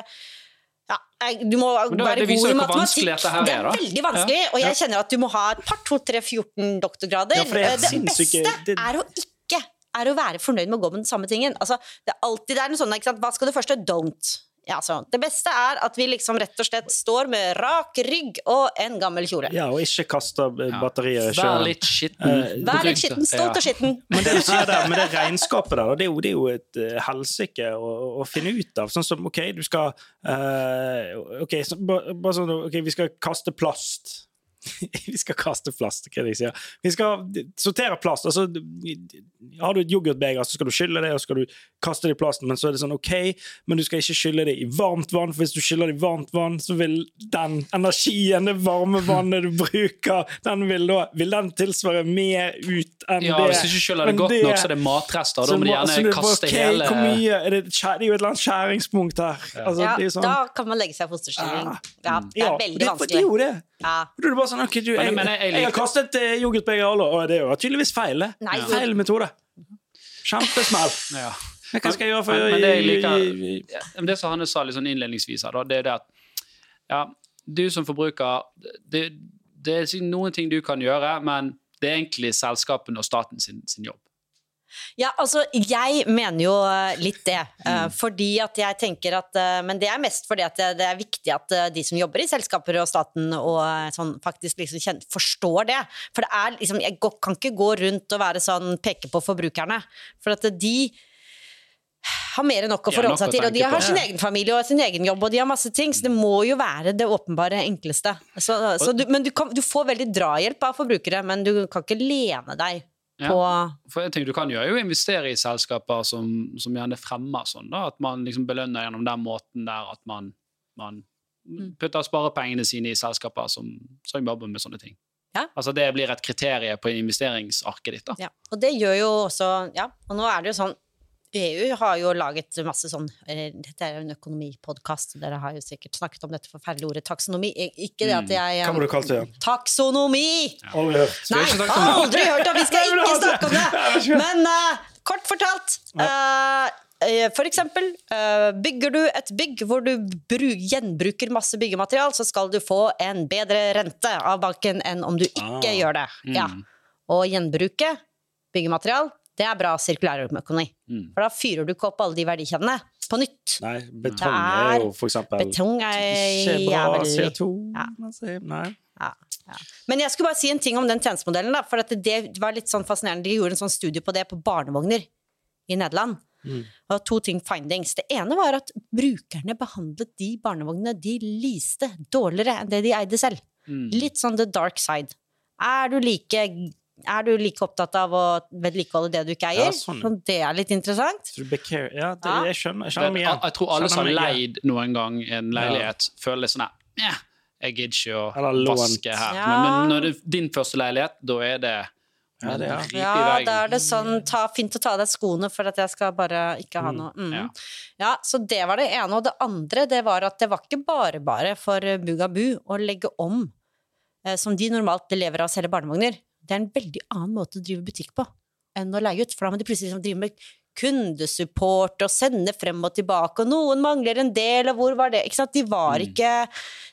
ja, du må være det god i matematikk. her det er, er veldig vanskelig, og jeg kjenner at du må ha et par, to, tre, 14 doktorgrader. Ja, det er Eh, det beste det- er å ikke er å være fornøyd med å gå med den samme tingen. Altså, det er alltid det er noe sånn? Hva skal du første? Don't. Ja, altså, det beste er at vi liksom rett og slett står med rak rygg og en gammel kjole. Ja, og ikke kaste eh, batterier i Vær litt skitten. Eh, Vær litt skitten, stolt og skitten. Men det du sier der, med det regnskapet der, det er jo, det er jo et uh, helsike å, å finne ut av. Sånn som OK, du skal uh, OK, så, bare, bare sånn OK, vi skal kaste plast. vi skal kaste plast, hva er det jeg sier? Vi skal sortere plast. Altså, har du et yoghurtbeger, så skal du skylle det, og så skal du kaste det i plasten, men så er det sånn OK, men du skal ikke skylle det i varmt vann, for hvis du skyller det i varmt vann, så vil den energien, det varme vannet du bruker, den vil da vil den tilsvare mer ut enn Ja, det. Hvis du ikke skyller det godt godt nok, så er det matrester. Da må de gjerne det kaste ok, hele Hvor mye er det, et det er jo et eller annet skjæringspunkt her. Altså, Ja, det er sånn, da kan man legge seg i fosterstilling. Ah. Ja, det er ja, veldig det, det er vanskelig. jo det. Ja. Du er bare sånn, ok, du, Men- jeg, jeg- jeg har kastet uh, yoghurtbeger alle, og det jo tydeligvis feil. det. Nei. Feil metode. Kjempesmell. ja. Men hva skal jeg gjøre for Men- men det liker- det som Hanne sa litt sånn innledningsvis her, da, det er det at ja, du som forbruker det, det er noen ting du kan gjøre, men det er egentlig selskapene og staten sin, sin jobb. Ja, altså, jeg mener jo eh, litt det. eh, Mm. fordi at jeg tenker at eh, Men det er mest fordi at det, er viktig at de som jobber i selskaper og staten og sånn, faktisk liksom forstår det. For det er liksom Jeg kan ikke gå rundt og være sånn peke på forbrukerne. For at de har mer enn nok å forholde seg til, og de har sin egen familie og sin egen jobb, og de har masse ting, så det må jo være det åpenbare enkleste. Så, så du, men du, kan, du får veldig drahjelp av forbrukere, men du kan ikke lene deg Ja. For jeg tenker Du kan jo jo investere i selskaper som, som gjerne fremmer sånn, da, at man liksom belønner gjennom den måten der at man, man Mm. putter sparepengene sine i selskaper som, som jobber med sånne ting. Ja. Altså Det blir et kriterium på investeringsarket ditt. da. Ja, og det gjør jo også Ja, og nå er det jo sånn EU har jo laget masse sånn eh, Dette er jo en økonomipodkast, dere har jo sikkert snakket om dette forferdelige ordet taksonomi. Ikke det at jeg Mm. Hva må du kalle det? Taksonomi! Aldri hørt. Nei, aldri hørt og Vi skal ikke snakke om det! Men uh, kort fortalt eh, For eksempel, bygger du et bygg hvor du gjenbruker masse byggematerial, så skal du få en bedre rente av banken enn om du ikke Ah. gjør det. Ja. Mm. Og gjenbruke byggematerial, det er bra sirkulærøkonomi. Mm. For da fyrer du ikke opp alle de verdikjedene på nytt. Nei, betong er er jo for eksempel Betong er ikke bra jævlig CO2. Ja. Nei. ja, ja. Men jeg skulle bare si en ting om den tjenestemodellen. Da, for at det var litt sånn fascinerende. De gjorde en sånn studie på det på barnevogner i Nederland. Mm. Var to ting findings. Det ene var at brukerne behandlet de barnevognene de leaste, dårligere enn det de eide selv. Mm. Litt sånn the dark side. Er du like, er du like opptatt av å vedlikeholde det du ikke eier? Ja, sånn. Så det er litt interessant. Care. Ja, det, jeg skjønner, skjønner Det, jeg tror alle som har leid noen gang en leilighet, føler litt sånn her Jeg gidder ikke å vaske her. Ja. Men, men når det er din første leilighet, da er det Ja, det er. Ja, da er det sånn ta, fint å ta av deg skoene for at jeg skal bare ikke ha Mm, noe mm. ja. ja. så det var det ene. Og det andre, det var at det var ikke bare bare for Bugabu å legge om, eh, som de normalt lever av å selge barnevogner. Det er en veldig annen måte å drive butikk på enn å leie ut, for da må de plutselig liksom drive med kundesupport og sende frem og tilbake, og noen mangler en del, og hvor var det? Ikke sant? De var Mm. ikke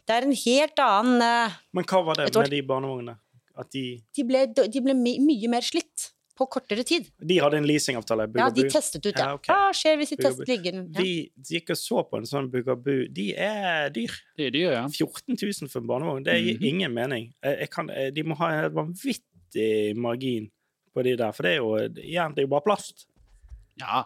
Det er en helt annen eh, Men hva var det med de barnevognene? At de, De ble, de ble my mye mer slitt på kortere tid. de hadde en leasingavtale? Ja, de testet ut, ja. Ja, okay. Hva skjer hvis vi tester ligger ja. Vi gikk og så på en sånn Bugabu. De er dyr. De er dyr, ja. 14 000 for en barnevogn. Det gir Mhm. ingen mening. Jeg, jeg kan, eh, de må ha en vanvittig margin på de der, for det er jo, igjen, det er jo bare plast. ja.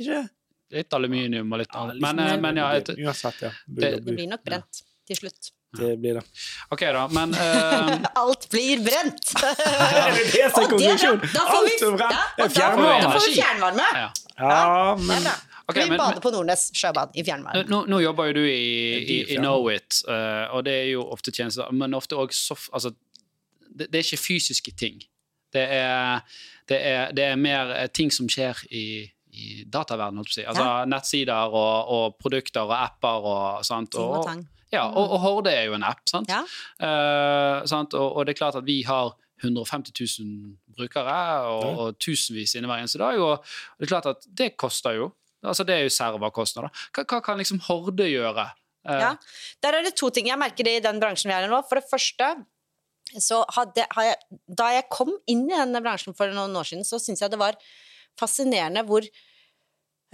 Ikke? Litt aluminium og litt annet. Ja, Men, eh, men ja, et, Uansett, ja. Det- Det blir nok brent til slutt. Det blir det. OK, da. Men uh... Alt blir brent! Det det er Og det bra! konklusjonen? Da får vi, Alt er brent. ja, og da får vi, fjernvarme. da får vi fjernvarme. ja. Ja, men Okay, vi bader på Nordnes sjøbad i fjernvarme. Nå, nå jobber jo du i, i, i. Knowit, uh, og det er jo ofte tjenester, men ofte òg soft... Altså, det, det er ikke fysiske ting. Det er, det er, det er mer eh, ting som skjer i, i dataverdenen, holdt jeg på å si. Altså Ja. nettsider og, og produkter og apper og sånt. Og Og, ja, og, og Horde er jo en app, sant? Ja. Uh, sant? Og, og det er klart at vi har 150 000 brukere og, og tusenvis inne hver eneste dag, og det er klart at det koster jo. Altså Det er jo serverkostnader. Hva, hva kan liksom Horde gjøre? Uh, Ja. Der er det to ting. Jeg merker det i den bransjen vi er i nå. For det første så hadde, har jeg, Da jeg kom inn i denne bransjen for noen år siden, så syns jeg det var fascinerende hvor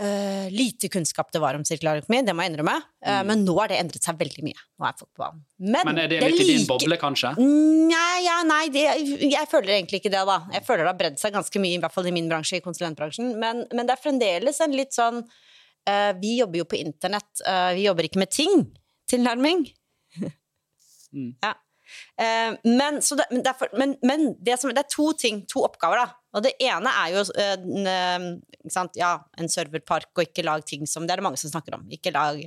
uh, lite kunnskap det var om sirkulærøkonomi, det må jeg innrømme. Eh, Men nå har det endret seg veldig mye. Nå er folk på banen. Men, Men er det litt i din boble, kanskje? Nei, ja, nei det, jeg føler egentlig ikke det, da. Jeg føler det har bredd seg ganske mye, i hvert fall i min bransje, i konsulentbransjen. Men, men det er fremdeles en litt sånn uh, Vi jobber jo på internett, vi jobber ikke med ting. Tilnærming. Mm. Ja. Eh, men, det, derfor, men, men det, som, det er to ting, to oppgaver, da. Og det ene er jo eh, eh, sant? Ja, en serverpark, og ikke lag ting som Det er det mange som snakker om. Ikke lag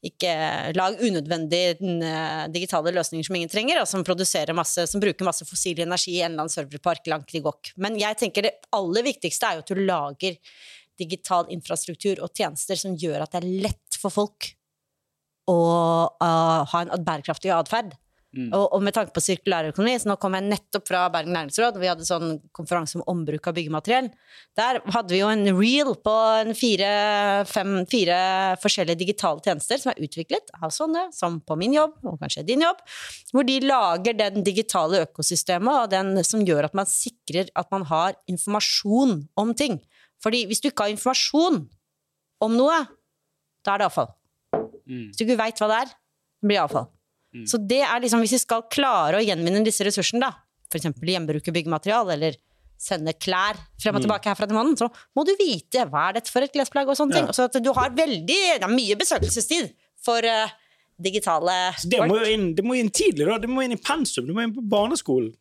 ikke lag unødvendige digitale løsninger som ingen trenger, og som, masse, som bruker masse fossil energi i en eller annen serverpark langt i gokk. Men jeg tenker det aller viktigste er jo at du lager digital infrastruktur og tjenester som gjør at det er lett for folk å uh, ha en bærekraftig atferd. Mm. Og, og med tanke på sirkulærøkonomi, så nå kom jeg nettopp fra Bergen næringsråd, og vi hadde sånn konferanse om ombruk av byggemateriell. Der hadde vi jo en reel på en fire, fem, fire forskjellige digitale tjenester som er utviklet av sånne, som på min jobb, og kanskje din jobb, hvor de lager den digitale økosystemet, og den som gjør at man sikrer at man har informasjon om ting. Fordi hvis du ikke har informasjon om noe, da er det avfall. Mm. Hvis du ikke veit hva det er, blir det avfall. Mm. Så det er liksom, hvis vi skal klare å gjenvinne disse ressursene, da, f.eks. gjenbruke byggemateriale eller sende klær frem og Mm. tilbake herfra til måneden, så må du vite hva er dette for et klesplagg og sånne ting. Så at du har veldig, det er mye besøkelsestid for uh, digitale Så det må jo inn, det må inn tidlig, da. Det må inn i pensum. Det må inn på barneskolen.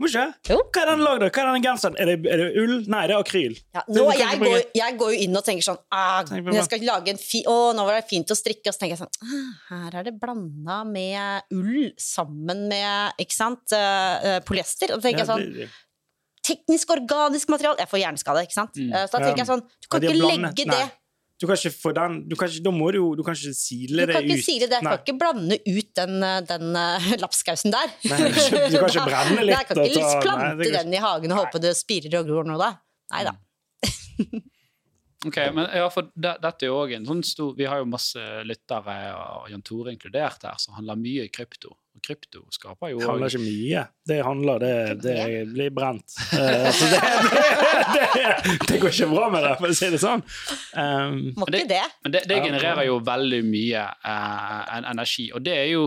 Må ikke? Jo. Hva er den lagd av? Hva er den genseren? Er det, er det ull? Nei, det er akryl. Ja, Det nå, jeg, går, jeg går jo inn og tenker sånn ah, Tenk på Jeg skal lage en fi Å, nå var det fint å strikke. Og så tenker jeg sånn ah, Her er det blanda med ull sammen med ikke sant, eh, eh, polyester. Og så tenker jeg sånn det- Teknisk organisk materiale Jeg får hjerneskade, ikke sant? Mm. Eh, Så da tenker jeg sånn Du kan Ja, de har ikke blandet- legge nei. Du kan ikke få den du kan ikke, Da må du jo Du kan ikke sile det ut. Du kan ikke ut. si det, jeg kan ikke blande ut den, den uh, lapskausen der. Nei, du kan ikke- du kan ikke brenne litt Nei, jeg kan ikke ta- nei, plante det kan den i hagen og håpe det spirer og gror noe da. Nei da. Ok, men ja, for det, dette er jo også en sånn stor Vi har jo masse lyttere, og Jan Tore inkludert her, som handler mye krypto. Og krypto skaper jo Det handler ikke mye. Det handler, det, det blir brent. Uh, så det, det, det, det går ikke bra med det, for å si det sånn. Um, Må ikke det. Men det, det genererer jo veldig mye uh, energi, og det er jo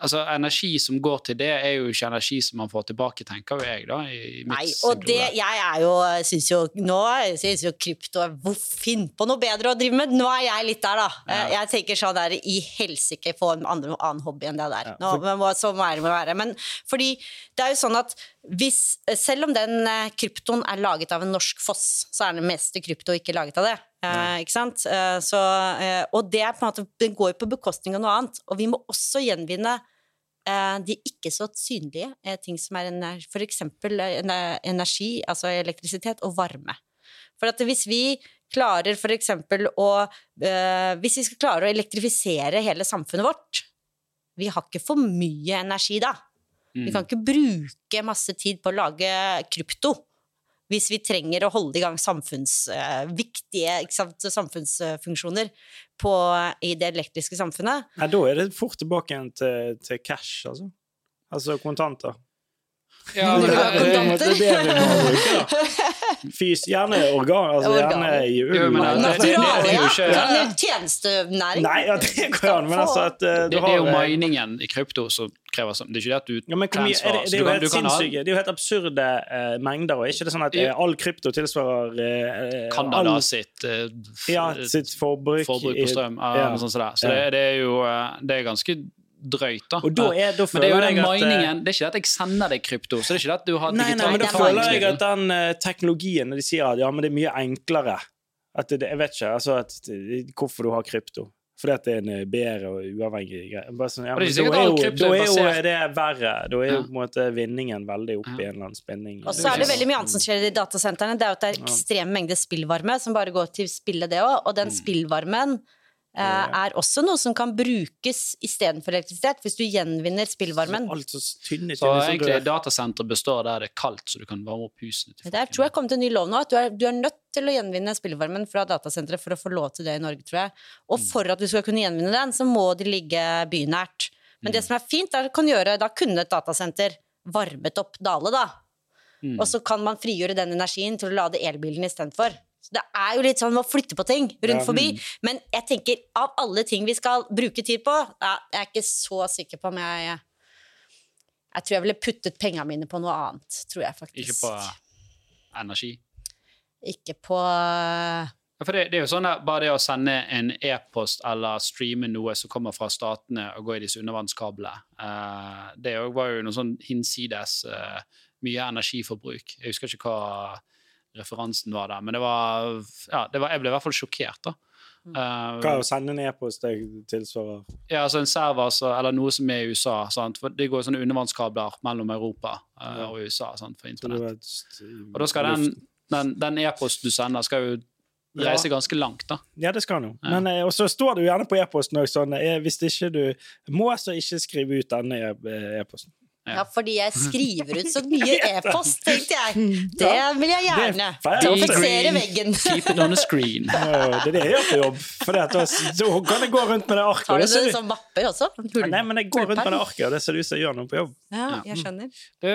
altså, energi som går til det, er jo ikke energi som man får tilbake, tenker jo jeg, da. I, i Nei, og det, jeg er jo, syns jo nå syns jo krypto hvor Finn på noe bedre å drive med! Nå er jeg litt der, da. Ja. Jeg tenker sånn der i helsike få en andre, annen hobby enn det der. Ja, Nå, men så må det være. Men fordi det er jo sånn at hvis Selv om den eh, kryptoen er laget av en norsk foss, så er den meste krypto ikke laget av det. Eh, ikke sant? Eh, så, eh, og det er måte Det går jo på bekostning av noe annet. Og vi må også gjenvinne eh, de ikke så synlige eh, ting som er ener- eksempel eh, energi, altså elektrisitet, og varme. For at hvis vi klarer eksempel å eh, Hvis vi skal klare å elektrifisere hele samfunnet vårt Vi har ikke for mye energi da. Vi Mm. kan ikke bruke masse tid på å lage krypto hvis vi trenger å holde i gang samfunns, eh, sant, samfunnsfunksjoner på, i det elektriske samfunnet. Nei, da er det fort tilbake igjen til, til cash, altså. Altså kontanter. Ja, men, det, er det vi må bruke? Fys, gjerne organ, altså gjerne i ull. Naturale, Tjenestenæring. Nei, ja, det går an, men altså at uh, du har det er jo eh, miningen i krypto som krever sånn. Det er ikke det at du ja, men mye, er det, transfer, det er jo helt sinnssyke, det er jo helt absurde uh, mengder, og er ikke det sånn at eh, all krypto tilsvarer uh, Canada all- sitt, uh, f- ja, sitt forbruk, forbruk på strøm. Uh, ja. sånn, det. Så det, det er jo det er ganske drøyt, da. Og da er, da Men det er jo den eh, miningen Det er ikke det at jeg sender deg krypto, så det er ikke det at du har Nei, nei, men da er føler jeg at den uh, teknologien, når de sier at ja, men det er mye enklere at det, Jeg vet ikke altså at, hvorfor du har krypto. Fordi at det er en eh, bedre og uavhengig greie. Bare Sånn, ja, er men da er jo, da er jo det verre. Da er jo på en måte vinningen veldig opp i en eller annen spenning. Og så er det veldig mye annet som skjer i de datasentrene. Det er jo at det er ekstrem mengde spillvarme som bare går til spille, det òg. Og den spillvarmen eh, Ja. Er også noe som kan brukes istedenfor elektrisitet, hvis du gjenvinner spillvarmen. Alt så tynne, Så tynne, så egentlig datasenteret består der det er kaldt, så du kan varme opp husene. til Der folk. tror jeg kom til en ny lov nå, at du er, du er nødt til å gjenvinne spillvarmen fra datasenteret for å få lov til det i Norge, tror jeg. Og for at du skal kunne gjenvinne den, så må de ligge bynært. Men det som er fint, er at kan gjøre, da kunne et datasenter varmet opp Dale, da. Mm. Og så kan man frigjøre den energien til å lade elbilen istedenfor. Så det er jo litt sånn å flytte på ting rundt Ja. forbi. Men jeg tenker, av alle ting vi skal bruke tid på, jeg er ikke så sikker på om jeg Jeg tror jeg ville puttet pengene mine på noe annet, tror jeg faktisk. Ikke på energi. Ikke på Ja, for det, det er jo sånn at Bare det å sende en e-post eller streame noe som kommer fra statene og gå i disse undervannskablene, uh, det var jo noe sånn hinsides uh, mye energiforbruk. Jeg husker ikke hva referansen var der, men det var, ja, det var Jeg ble i hvert fall sjokkert, da. Uh, Hva er å sende en e-post deg tilsvarer? ja, altså en server så, eller noe som er i USA. Sant? For det går sånne undervannskabler mellom Europa uh, og USA sant, for internett. Og da skal den, den, den e-posten du sender, skal jo Ja. reise ganske langt, da. Ja, det skal han jo. Ja. Men, eh, og så står det jo gjerne på e-posten også sånn Hvis ikke du må, så ikke skrive ut denne e- e-posten. Ja. Ja, fordi jeg skriver ut så mye e-post, tenkte jeg. Det vil jeg gjerne. Er. Fiksere veggen. Keep it on the screen. Ja, Det er det jeg gjør på jobb. For det at da, kan jeg gå rundt med det arket. Har du det det som mapper også? Hull- Nei, men jeg går rundt med det arket, og det ser ut som jeg gjør noe på jobb. Ja, jeg skjønner. Du,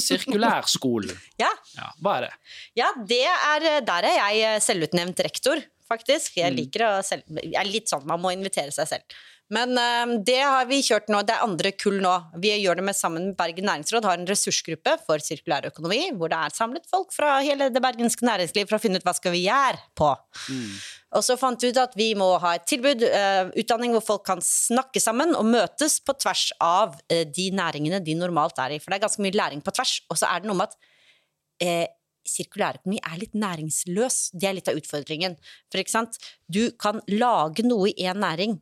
Sirkulærskolen, Ja, ja, hva er det? ja det er, der er jeg eh, selvutnevnt rektor, faktisk. Jeg Mm. liker å selv, Jeg er litt sånn, man må invitere seg selv. Men eh, det har vi kjørt nå, det er andre kull nå. Vi gjør det med sammen med Bergen næringsråd, har en ressursgruppe for sirkulær økonomi, hvor det er samlet folk fra hele det bergenske næringsliv for å finne ut hva skal vi gjøre på. Og så fant vi ut at vi må ha et tilbud, eh, utdanning hvor folk kan snakke sammen og møtes på tvers av eh, de næringene de normalt er i. For det er ganske mye læring på tvers. Og så er det noe med at eh, sirkulærøkonomi er litt næringsløs. Det er litt av utfordringen. For ikke sant, du kan lage noe i én næring.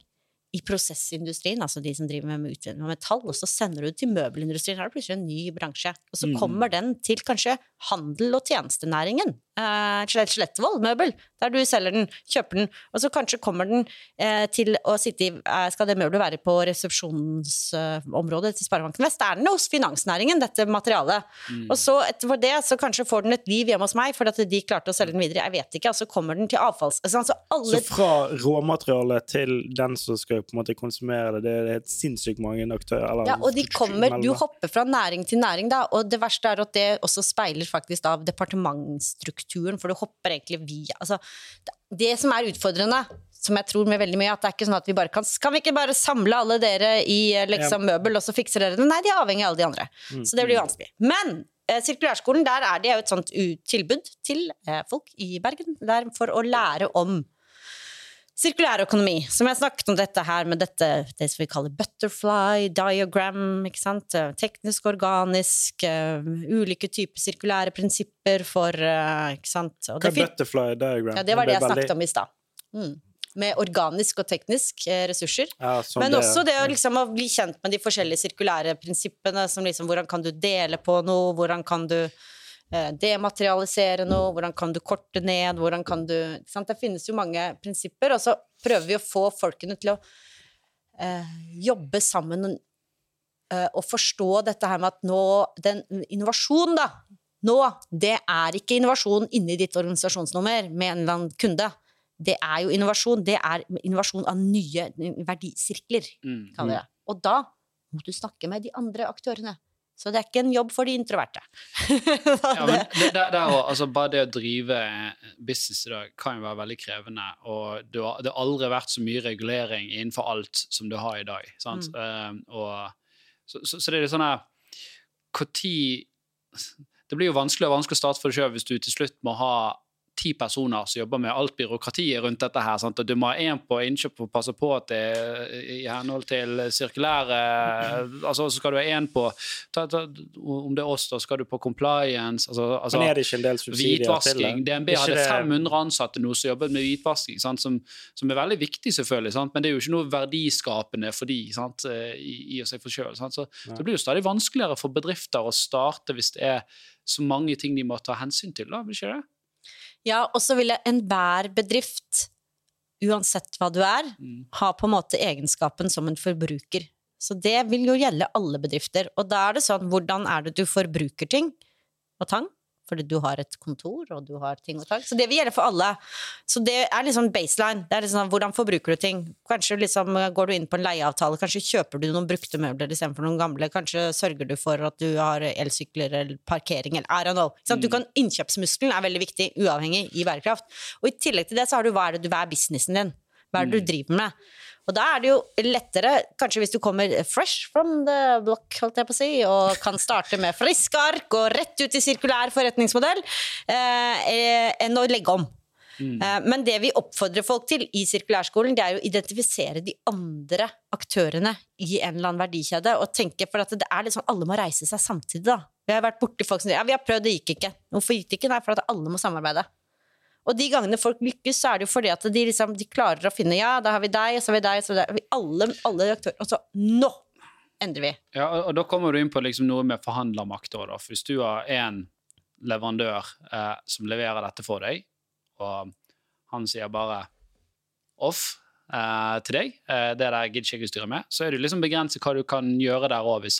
I prosessindustrien, altså de som driver med utvinning av metall, og så sender du det til møbelindustrien. Her er det plutselig en ny bransje. Og så Mm. kommer den til kanskje handel- og tjenestenæringen. Eh, Skjeletvoll møbel, der du selger den, kjøper den, og så kanskje kommer den eh, til å sitte i eh, Skal det møbelet være på resepsjonsområdet til Sparebanken Vest? Er den hos finansnæringen, dette materialet? Mm. Og så etterfor det så kanskje får den et liv hjemme hos meg, fordi at de klarte å selge den videre. Jeg vet ikke. Og så kommer den til avfalls... Altså, Så alle fra råmateriale til den som skal på en måte konsumere det, det er helt sinnssykt mange aktører. Eller, Ja, og de kommer, du hopper fra næring til næring, da, og det verste er at det også speiler faktisk av departementsstrukturen, for du hopper egentlig via Altså, det- som er utfordrende, som jeg tror med veldig mye, at det er ikke sånn at vi bare kan Kan vi ikke bare samle alle dere i liksom, møbel, og så fikser dere det? Nei, de er avhengig av alle de andre. Så det blir vanskelig. Men eh, sirkulærskolen, der er det jo et sånt tilbud til eh, folk i Bergen der for å lære om Sirkulærøkonomi, som jeg snakket om dette her med dette, det som vi kaller butterfly diagram, ikke sant? Eh, teknisk, organisk, uh, ulike typer sirkulære prinsipper for uh, Ikke sant? Og Hva er butterfly diagram? ja, det var det jeg snakket veldig- om i stad. Mm. Med organisk og teknisk eh, ressurser. Ja, Men det- også det å, liksom, å bli kjent med de forskjellige sirkulære prinsippene, som liksom hvordan kan du dele på noe, hvordan kan du dematerialisere noe, hvordan kan du korte ned, hvordan kan du sant? Det finnes jo mange prinsipper, og så prøver vi å få folkene til å eh, jobbe sammen eh, og forstå dette her med at nå den innovasjonen, da. Nå, det er ikke innovasjon inni ditt organisasjonsnummer med en eller annen kunde. Det er jo innovasjon. Det er innovasjon av nye verdisirkler kaller vi det. Og da må du snakke med de andre aktørene. Så det er ikke en jobb for de introverte. Ja, men det, det, det, er altså, bare det å drive business i dag kan jo være veldig krevende. Og det har, det har aldri vært så mye regulering innenfor alt som du har i dag. Sant? Mm. Uh, og, så, så, så det er litt sånn her Når Det blir jo vanskelig og vanskelig å starte for deg sjøl hvis du til slutt må ha ti personer som jobber med alt byråkratiet rundt dette her. Sant? Og du må ha én på innkjøp og passe på at det i henhold til sirkulære altså Så skal du ha én på ta, ta, Om det er oss, da skal du på compliance. Altså, altså, Men er det ikke en del subsidier til det? DNB hadde 500 ansatte nå som jobbet med hvitvasking, sant? Som, som er veldig viktig, selvfølgelig, sant? men det er jo ikke noe verdiskapende for de sant? eh, i, i og seg for sjøl. Så, så det blir jo stadig vanskeligere for bedrifter å starte hvis det er så mange ting de må ta hensyn til. da, vil ikke det? Ja, og så vil jeg enhver bedrift, uansett hva du er, Mm. ha på en måte egenskapen som en forbruker. Så det vil jo gjelde alle bedrifter. Og da er det sånn, hvordan er det du forbruker ting og tang? Fordi du har et kontor, og du har ting og tak. Så det vil gjelde for alle. Så det er liksom baseline. Det er liksom, hvordan forbruker du ting? Kanskje liksom går du inn på en leieavtale, kanskje kjøper du noen brukte møbler istedenfor noen gamle. Kanskje sørger du for at du har elsykler eller parkering eller I don't know. Sånn, sant? Du kan, innkjøpsmuskelen er veldig viktig, uavhengig i bærekraft. Og i tillegg til det så har du hva er det du hva er businessen din? Hva er det du driver med? Og da er det jo lettere, kanskje hvis du kommer fresh from the block, holdt jeg på å si, og kan starte med friske ark og rett ut i sirkulær forretningsmodell, eh, eh, enn å legge om. Eh, Men det vi oppfordrer folk til i sirkulærskolen, det er jo å identifisere de andre aktørene i en eller annen verdikjede, og tenke for at det er liksom alle må reise seg samtidig, da. Vi har vært borti folk som sier ja, vi har prøvd, det gikk ikke. Hvorfor gikk det ikke? Nei, for at alle må samarbeide. Og de gangene folk lykkes, så er det jo fordi at de, liksom, de klarer å finne Ja, da har vi deg, så har vi deg, så har vi deg. Alle, alle aktører Og så nå endrer vi. Ja, og, da kommer du inn på liksom noe med forhandlermakt. òg, da. For Hvis du har én leverandør eh, som leverer dette for deg, og han sier bare off eh, til deg, eh, det der gidder ikke jeg å styre med, så er det liksom begrenset hva du kan gjøre der òg, hvis,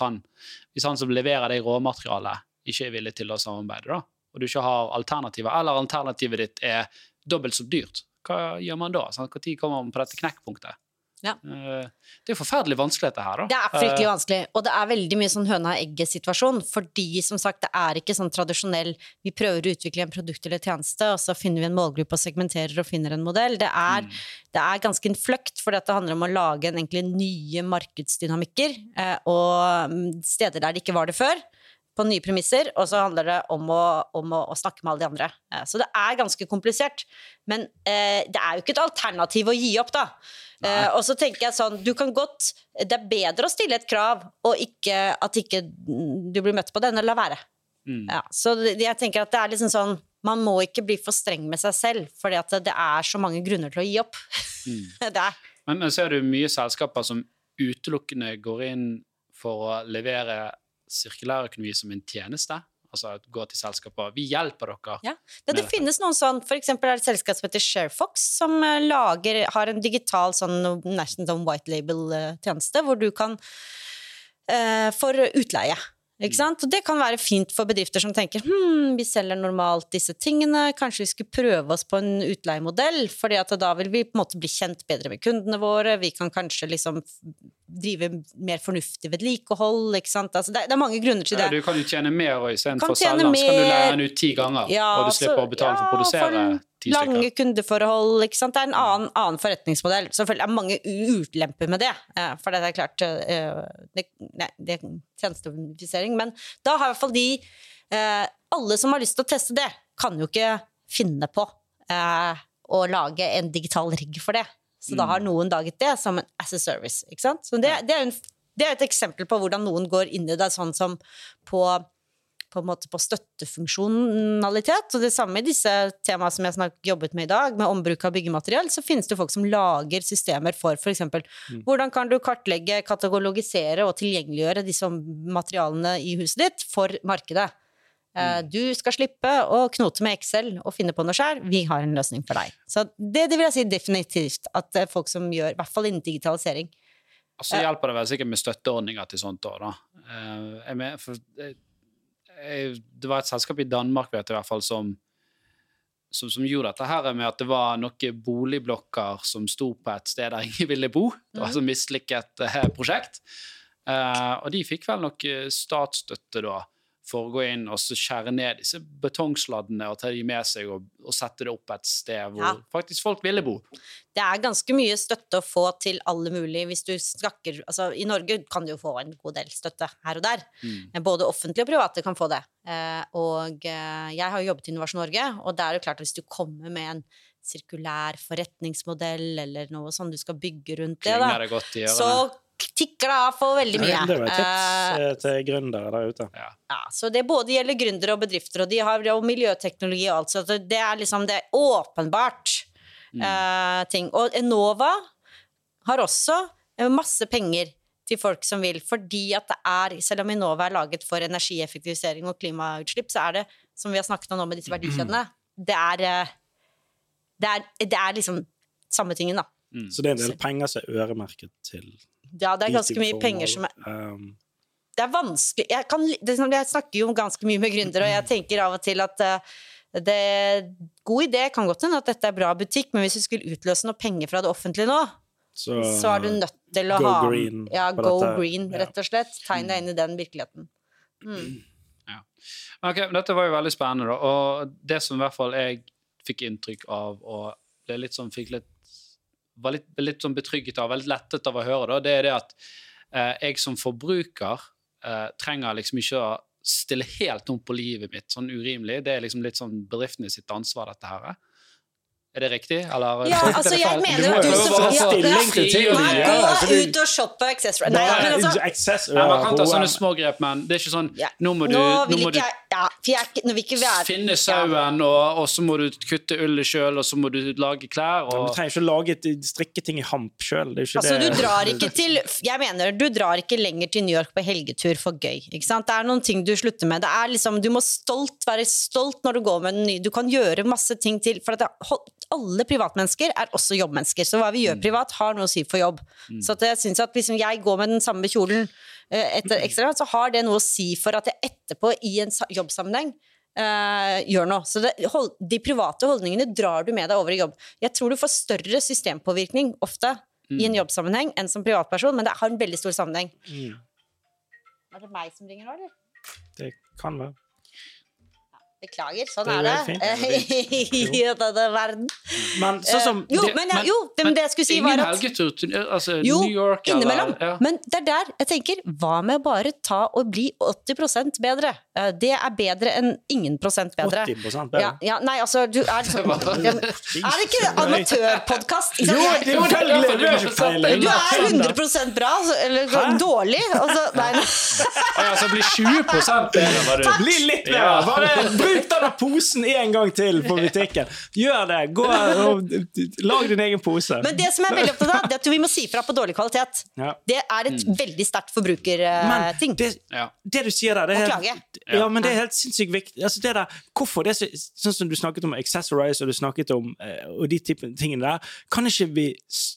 hvis han som leverer deg råmaterialet, ikke er villig til å samarbeide, da, og du ikke har alternativer, eller alternativet ditt er dobbelt så dyrt. Hva gjør man da? Når kommer man på dette knekkpunktet? Ja. Eh, Det er forferdelig vanskelig, dette her. da. Det er fryktelig vanskelig, og det er veldig mye sånn høna-egget-situasjon. Fordi som sagt, det er ikke sånn tradisjonell Vi prøver å utvikle en produkt eller tjeneste, og så finner vi en målgruppe og segmenterer og finner en modell. Det er, det er ganske en fløkt, for det handler om å lage en, egentlig nye markedsdynamikker eh, og mm, steder der det ikke var det før. På nye premisser, og så handler det om å, om å, å snakke med alle de andre. Eh, Så det er ganske komplisert. Men eh, det er jo ikke et alternativ å gi opp, da. Eh, og så tenker jeg sånn, du kan godt Det er bedre å stille et krav, og ikke at ikke du blir møtt på det, enn å la være. Mm. Ja, så jeg tenker at det er liksom sånn Man må ikke bli for streng med seg selv, for det, det er så mange grunner til å gi opp. Mm. det er. Men, men så det jo mye selskaper som utelukkende går inn for å levere sirkulærøkonomi som en tjeneste. Altså gå til selskaper Vi hjelper dere. Ja. Det, det finnes noen sånn, for eksempel er det et selskap som heter Sharefox, som eh, lager, har en digital sånn, nesten sånn white label-tjeneste, hvor du kan eh, For utleie. Ikke sant? Og det kan være fint for bedrifter som tenker hm, vi selger normalt disse tingene, kanskje vi skulle prøve oss på en utleiemodell, fordi da vil vi på en måte bli kjent bedre med kundene våre, vi kan kanskje liksom drive mer fornuftig vedlikehold, ikke sant. Altså, det, er- det er mange grunner til Ja, det. du kan jo tjene mer istedenfor å selge den, så kan du leie den ut ti ganger, Ja, og du slipper så- å betale for å produsere ti stykker. Lange kundeforhold, ikke sant. Det er en annen, annen forretningsmodell. Selvfølgelig er mange ulemper med det, for det er klart eh, det, nei, det er tjenesteverifisering. Men da har i hvert fall de eh, Alle som har lyst til å teste det, kan jo ikke finne på eh, å lage en digital rigg for det. Så da har noen laget det som en as a service. Ikke sant? Så det, det, er en, det er et eksempel på hvordan noen går inn i det, sånn som på på en måte på støttefunksjonalitet. Og det samme i disse temaene som jeg har jobbet med i dag, med ombruk av byggemateriell, så finnes det folk som lager systemer for f.eks. Mm. hvordan kan du kartlegge, katalogisere og tilgjengeliggjøre disse materialene i huset ditt for markedet. Eh, Du skal slippe å knote med Excel og finne på noe sjøl. Vi har en løsning for deg. Så det, det vil jeg si definitivt at er folk som gjør, i hvert fall innen digitalisering. Så hjelper det vel sikkert med støtteordninger til sånt òg, da. Eh, jeg med, for, jeg, jeg, det var et selskap i Danmark vet jeg, i hvert fall som, som, som gjorde dette her med at det var noen boligblokker som sto på et sted der ingen ville bo. Det var et mislykket eh, prosjekt. Eh, og de fikk vel noe statsstøtte da for å gå inn og så skjære ned disse betongsladdene og ta de med seg og, og sette det opp et sted hvor Ja. faktisk folk ville bo. Det er ganske mye støtte å få til alle mulig hvis du snakker altså, I Norge kan du jo få en god del støtte her og der. Mm. Både offentlige og private kan få det. Eh, og eh, jeg har jo jobbet i Innovasjon Norge, og det er jo klart at hvis du kommer med en sirkulær forretningsmodell eller noe sånn du skal bygge rundt det, da, så tikker det av for veldig mye. Det var et tips Eh, eh, til gründere der ute. ja. ja, så det både gjelder gründere og bedrifter, og de har jo miljøteknologi og alt, så det er liksom det er åpenbart uh, ting. Og Enova har også masse penger til folk som vil, fordi at det er, selv om Enova er laget for energieffektivisering og klimautslipp, så er det, som vi har snakket om nå med disse verdikjedene, det er, det er, det er liksom samme tingen, da. Så det er en del penger som er øremerket til Ja, det er ganske mye penger som er. Um, det er vanskelig jeg, kan, det, er jeg snakker jo ganske mye med gründere, og jeg tenker av og til at eh, det, God idé kan godt hende at dette er bra butikk, men hvis du skulle utløse noe penger fra det offentlige nå, så, så er du nødt til å go ha green Ja, go dette. green, rett og slett. Tegn deg inn i den virkeligheten. Mm. Ok, Dette var jo veldig spennende, da. Og det som i hvert fall jeg fikk inntrykk av og ble litt sånn, fikk litt, var litt, litt sånn betrygget av, veldig lettet av å høre, da, det er det at eh, jeg som forbruker eh, trenger liksom ikke å stille helt om på livet mitt sånn urimelig. Det er liksom litt sånn bedriftene sitt ansvar, dette her. Er det riktig, eller? Ja, altså, det jeg mener Du du som ja, Nei, gå ut og shoppe Accessory. Nei, men altså Nei, man kan ta sånne små grep, men det er ikke sånn Nå må du, Nå må du Ja, jeg er ikke Nå vil ikke være finne Ja. sauen, og, og så må du kutte ullet sjøl, og så må du lage klær. Og, Du trenger ikke å lage et strikketing i hamp sjøl. Altså, du drar ikke til Jeg mener, du drar ikke lenger til New York på helgetur for gøy. Ikke sant? Det er noen ting du slutter med. Det er liksom, du må stolt være stolt når du går med den nye. Du kan gjøre masse ting til. For at det, alle privatmennesker er også jobbmennesker. Så hva vi gjør privat, har noe å si for jobb. Så at jeg synes at hvis jeg går med den samme kjolen etter ekstra, så har det noe å si for at jeg etterpå i en jobbsammenheng Uh, gjør noe. Så det, hold, de private holdningene drar du med deg over i jobb. Jeg tror du får større systempåvirkning ofte i en jobbsammenheng enn som privatperson, men det har en veldig stor sammenheng. Mm, Er det meg som ringer nå, eller? det kan være. Beklager, sånn Det er er det. helt fint, det I denne verden. Men sånn som Eh, jo, men, men- jo, det, men det jeg skulle si, var at helgetur altså, Jo, New York innimellom. eller ja. Men det er der jeg tenker, hva med bare ta og bli 80 bedre? Eh, Det er bedre enn ingen prosent bedre. 80 bedre. Ja, ja, nei, altså, du er sånn ja, Er det ikke amatørpodkast? Jo, det er selvfølgelig! Du har ikke peiling. Du er 100% bra, altså, eller Hæ? dårlig. Altså, nei, nei. Å, ja, så blir 20 bedre, bare. Bli litt bedre! Bare bruk denne posen en gang til på butikken. Gjør det. Gå og Lag din egen pose. Men det som er veldig opptatt av, det er at vi må si fra på dårlig kvalitet. Ja. Det er et veldig sterkt forbrukerting. det, det du sier der, det er, helt, ja, men det er helt sinnssykt viktig. Altså det der, hvorfor det er så, sånn som du snakket om accessorize, og du snakket om eh, og de type tingene der, kan ikke vi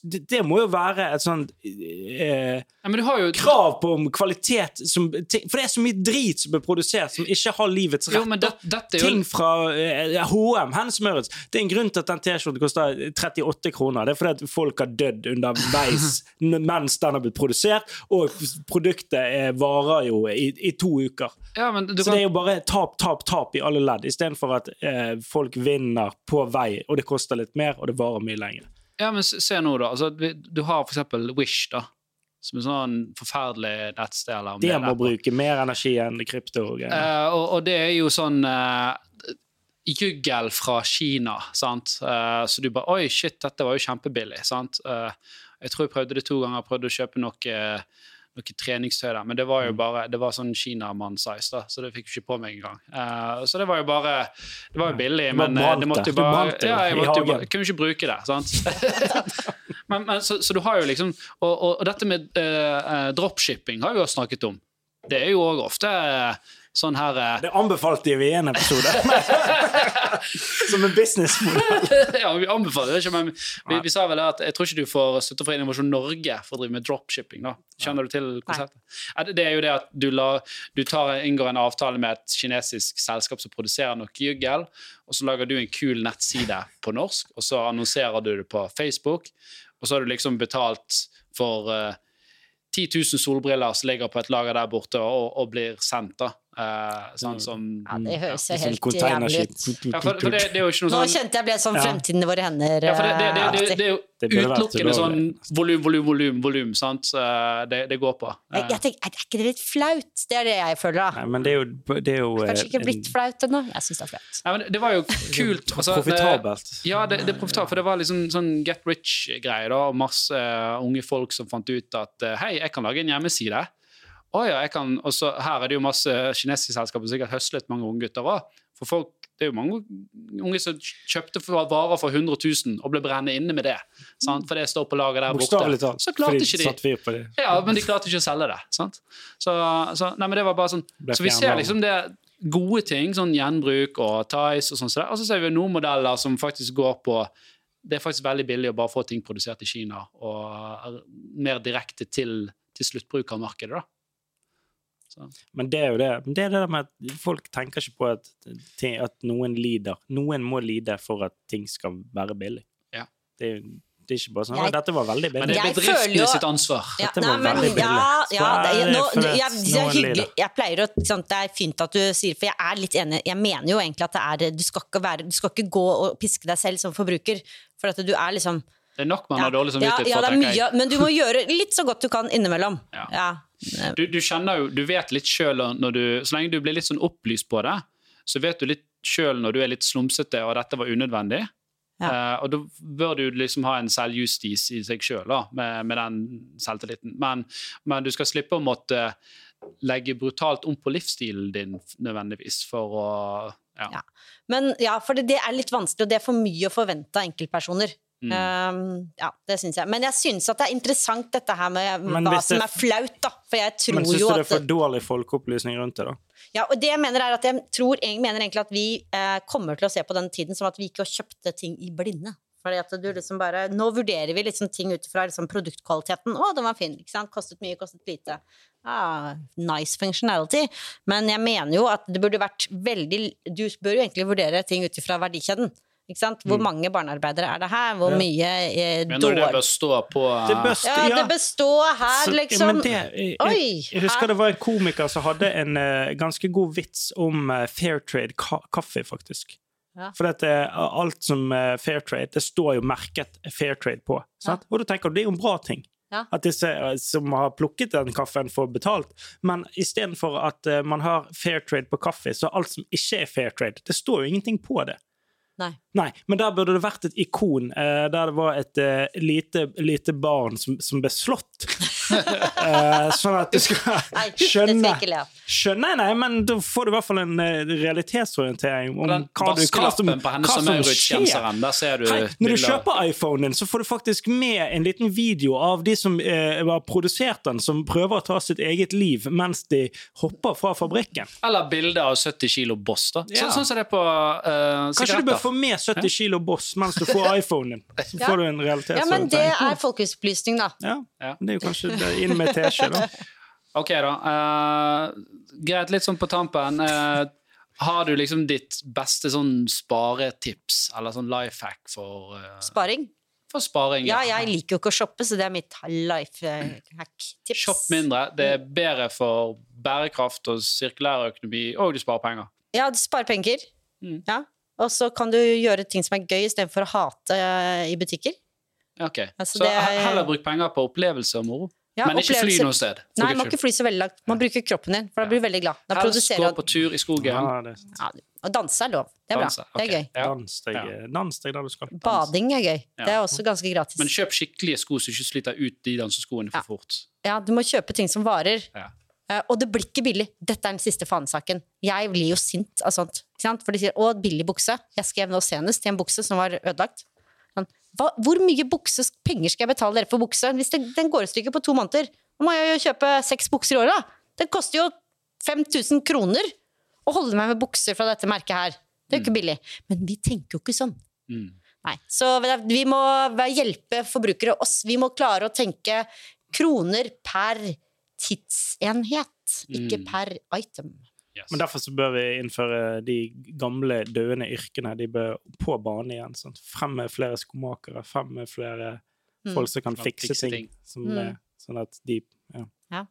Det, det må jo være et sånt eh, Ja, men du har jo krav på om kvalitet som, For det er så mye drit som blir produsert som ikke har livets rett. Jo, men det, dette dette er jo ting fra eh, H&M, Hennes. Det er en grunn til at den T-skjorten koster 38 kroner. Det er fordi at folk har dødd underveis mens den har blitt produsert, og produktet eh, varer jo i, i to uker. ja, men du Så kan, det er jo bare tap, tap, tap i alle ledd, istedenfor at eh, folk vinner på vei, og det koster litt mer, og det varer mye lenger. ja, men se se nå, da. Altså, du har for eksempel Wish, da. Som et sånn forferdelig nettsted. Eller om Det må bruke mer energi enn krypto. og. Eh, og, og det er jo sånn uh, juggel fra Kina, sant. Uh, så du bare Oi, shit, dette var jo kjempebillig, sant. Uh, jeg tror jeg prøvde det to ganger, prøvde å kjøpe noe, noe treningstøy der, men det var jo Mm. bare Det var sånn Kinamann-size, da, så det fikk jeg ikke på meg engang. Uh, så det var jo bare Det var jo billig, men det måtte jo bare Ja, jeg måtte jo bare, kunne ikke bruke det, sant. men, men, så, så du har jo liksom Og, og, og dette med eh, dropshipping har vi jo snakket om. Det er jo òg ofte eh, sånn her uh, Det anbefalte vi i en episode. Som en businessmodell. ja, vi anbefaler det ikke, men vi, vi sa vel at jeg tror ikke du får støtte fra Innovasjon Norge for å drive med dropshipping. da. Kjenner du til konseptet? Nei. det- Det er jo det at du, la, du tar, inngår en avtale med et kinesisk selskap som produserer noe juggel, og så lager du en kul nettside på norsk, og så annonserer du det på Facebook, og så har du liksom betalt for uh, 10 000 solbriller som ligger på et lager der borte og, og blir sendt. da. Eh, sånn som Ja, det høres jo Sånn helt jævlig ut. ja, for, for det, det er jo ikke noe Nå sånn kjente jeg ble sånn fremtiden i våre hender. Ja, for det, det, det, det, eh, det er jo utelukkende sånn volum, volum, volum, volum, sant? Eh, Det, det går på. jeg, jeg tenker, Er ikke det litt flaut? Det er det jeg føler, da. Nei, men det er jo, det er jo eh, Kanskje ikke blitt en- flaut ennå? Jeg syns det er flaut. Nei, men det- var jo kult. altså, profitabelt. Ja, det, det er profitabelt, for det var liksom sånn get rich-greie. da, Masse eh, unge folk som fant ut at eh, hei, jeg kan lage en hjemmeside. Å ja, jeg kan, og så Her er det jo masse kinesiske selskaper som sikkert høslet mange unge gutter òg. For folk, det er jo mange unge som kjøpte varer for 100 000 og ble brennende inne med det. Sant? For det står på lager der borte. Så klarte ikke de. Ja, men de klarte ikke å selge det. sant? Så, så, nei, men det var bare sånn, så vi ser liksom det gode ting, sånn gjenbruk og Tice og sånn, så og så ser vi noen modeller som faktisk går på Det er faktisk veldig billig å bare få ting produsert i Kina, og er mer direkte til, til sluttbrukermarkedet, da. Så. Men det er jo det. Det er det med at folk tenker ikke på at, at noen lider. Noen må lide for at ting skal være billig. Ja. Det, er- det er ikke bare sånn Jeg- Dette var veldig billig. Men det er bedriftene jo- sitt ansvar. Ja, Dette nei, var men, veldig billig. ja, ja, det, det nå, jeg, det er hyggelig. Jeg pleier å, sant, Det er fint at du sier For jeg er litt enig. Jeg mener jo egentlig at det er Du skal ikke, være, du skal ikke gå og piske deg selv som forbruker. For at du er liksom Det er nok man ja, har dårlig ja, samvittighet ja, for, det er mye, men du må gjøre litt så godt du kan innimellom. Ja. Ja. Du, du kjenner jo, du vet litt sjøl når du Så lenge du blir litt sånn opplyst på det, så vet du litt sjøl når du er litt slumsete og dette var unødvendig. Eh, og da bør du liksom ha en selvjustis i seg sjøl med, med den selvtilliten. Men, men du skal slippe å måtte legge brutalt om på livsstilen din nødvendigvis for å ja. Ja. Men ja, for det, det er litt vanskelig, og det er for mye å forvente av enkeltpersoner. Mm. Um, ja, det syns jeg. Men jeg syns at det er interessant dette her med hva som er flaut, da. For jeg tror Men syns du det er for dårlig folkeopplysning rundt det, da? Ja, og det jeg mener er at jeg tror, jeg mener egentlig at vi eh, kommer til å se på den tiden som at vi ikke kjøpte ting i blinde. Fordi at du liksom bare, Nå vurderer vi liksom ting ut fra liksom produktkvaliteten. Å, den var fin. ikke sant? Kostet mye, kostet lite. Ah, nice functionality. Men jeg mener jo at det burde vært veldig Du bør jo egentlig vurdere ting ut fra verdikjeden. Ikke sant? Hvor mange barnearbeidere er det her? Hvor Ja. mye eh, Men når det bør stå på Det bør stå- Ja, det bør stå her, Så- liksom. men det, jeg, Oi, jeg, jeg husker her- det var en komiker som hadde en uh, ganske god vits om uh, fair trade ka kaffe, faktisk. Ja. For eh, alt som uh, fair trade, det står jo merket fair trade på. Sant? Og da tenker du det er jo en bra ting. Ja. At disse eh, som har plukket den kaffen, får betalt. Men istedenfor at uh, man har fair trade på kaffe, så alt som ikke er fair trade, det står jo ingenting på det. Nei. Nei, men der burde det vært et ikon eh, der det var et eh, lite, lite barn som, som ble slått. Eh, sånn at du skal skjønne jeg ikke. Skjønne, nei, men da får du i hvert fall en eh, realitetsorientering om den hva, du, hva, som, på henne hva som, som skjer. Der ser du Hei, når du kjøper iPhonen, så får du faktisk med en liten video av de som eh, har produsert den, som prøver å ta sitt eget liv mens de hopper fra fabrikken. Eller bilde av 70 kilo Boss. da. Så, Ja. Sånn som det er på uh, Kanskje du bør få med 70 kilo Boss mens du får iPhonen. Så Ja. får du en Ja, men det er folkeopplysning, da. Ja, Ja. det er jo kanskje det inn med teskje, da. Ok, da. Uh, greit, litt sånn på tampen. Uh, Har du liksom ditt beste sånn sparetips, eller sånn life hack for, uh, Sparing. for sparing? Ja, ja. jeg liker jo ikke å shoppe, så det er mitt life hack-tips. Shopp mindre. Det er bedre for bærekraft og sirkulær økonomi, og du sparer penger. Ja, du sparer penger. Mm. Ja. Og så kan du gjøre ting som er gøy, istedenfor å hate eh, i butikker. Ok, Altså, Så er- heller bruk penger på opplevelse og moro. Ja, Men ikke fly noe sted. Nei, man må ikke fly så veldig langt. Man bruker kroppen din, for da blir du veldig glad. Da Helst produserer gå på tur i skogen. Ja, Og danse er lov. Det er danse. bra. Det er gøy. ja. Dans deg, dans deg der du skal. Dans. Bading er gøy. Det er også ganske gratis. Men kjøp skikkelige sko så du ikke sliter ut de danseskoene for Ja. fort. Ja, du må kjøpe ting som varer. Eh, og det blir ikke billig. Dette er den siste fanesaken. Jeg blir jo sint av sånt. For de sier 'å, billig bukse'. Jeg skrev nå senest i en bukse som var ødelagt. Sånn, hva, hvor mye bukse, penger skal jeg betale dere for bukse? Hvis det, den går i stykker på to måneder, da må jeg jo kjøpe seks bukser i året. Det koster jo 5000 kroner å holde meg med bukser fra dette merket her. Det er jo ikke billig. Men vi tenker jo ikke sånn. Mm. Nei. Så vi må hjelpe forbrukere oss. Vi må klare å tenke kroner per tidsenhet, ikke Mm. per item. Yes. Men derfor så bør vi innføre de gamle, døende yrkene. De bør på bane igjen. Sant? Frem med flere skomakere, frem med flere Mm. folk som kan Kan fikse fikse ting. ting. Som Mm. er, sånn at de ja. Ja.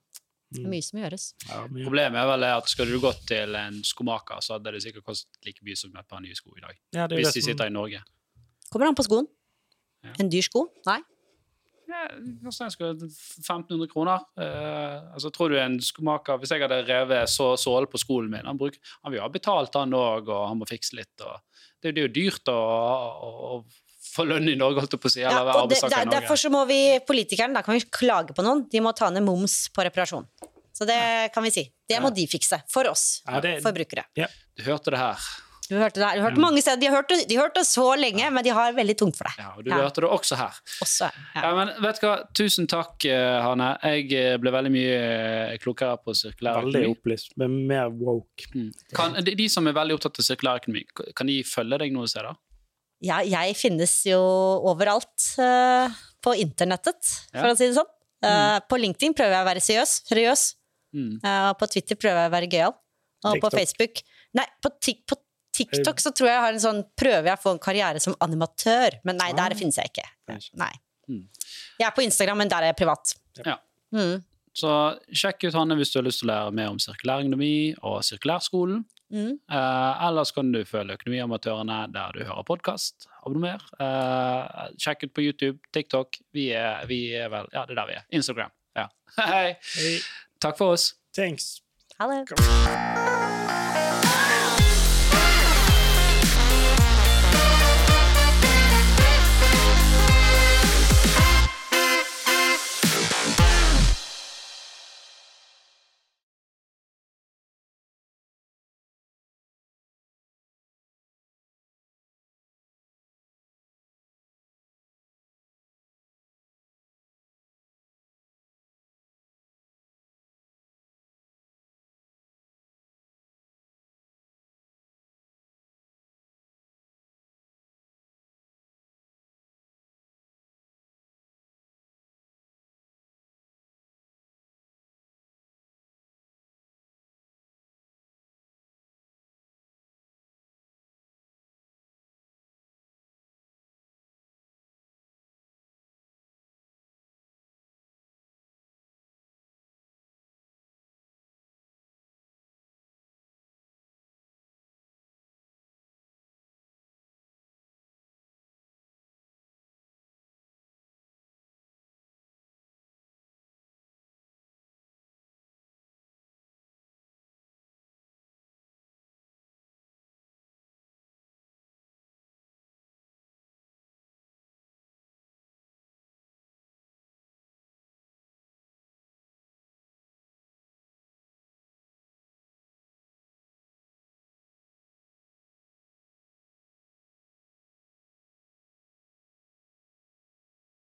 Det er Mm. mye som gjøres. Ja, mye. Problemet er vel at skal du gått til en skomaker, så hadde det sikkert kostet like mye som et par nye sko i dag. Ja, Hvis de sitter i Norge. Kommer an på skoen. Ja. En dyr sko? Nei. Ja, koster skal 1500 kroner. Uh, altså, tror du en skomaker Hvis jeg hadde revet så, såle på skolen min Han, bruk, han vil jo ha betalt, han òg, og han må fikse litt. Og det, det er jo dyrt å, å, å få lønn i Norge, holdt jeg på å si. Eller Ja, og det, der, i Norge. derfor så må vi politikerne, da kan vi klage på noen. De må ta ned moms på reparasjon. Så det kan vi si. Det må de fikse. For oss Ja, det- forbrukere. Du hørte det her. Du hørte det her. Du hørte mange steder. De har hørt det, de har hørt det så lenge, men de har veldig tungt for det. Ja, og du Ja. hørte det også her. Også, ja. Ja, men vet du hva? Tusen takk, eh, Hanne. Jeg eh, ble veldig mye eh, klokere på sirkulær Veldig økonomi. opplyst, men mer woke. Mm. Kan, de, de som er veldig opptatt av sirkulær økonomi, kan de følge deg noen steder? Ja, jeg finnes jo overalt Uh, på internettet, for Ja. å si det sånn. Eh, På LinkedIn prøver jeg å være seriøs. seriøs. Mm. Uh, på Twitter prøver jeg å være gøyal. Og på Facebook Nei, på, tik, på TikTok så tror jeg har en sånn prøver jeg å få en karriere som animatør. Men nei, der Ah. finnes jeg ikke. Nei. Mm. Jeg er på Instagram, men der er jeg privat. Ja. Mm. Så sjekk ut Hanne hvis du har lyst til å lære mer om sirkulær økonomi og sirkulærskolen. Mm. Uh, ellers kan du følge Økonomiamatørene der du hører podkast. Abonner. Uh, sjekk ut på YouTube, TikTok. Vi er, vi er vel Ja, det er der vi er. Instagram. Ja. Hei. Hey, Takk for oss. thanks. Ha det.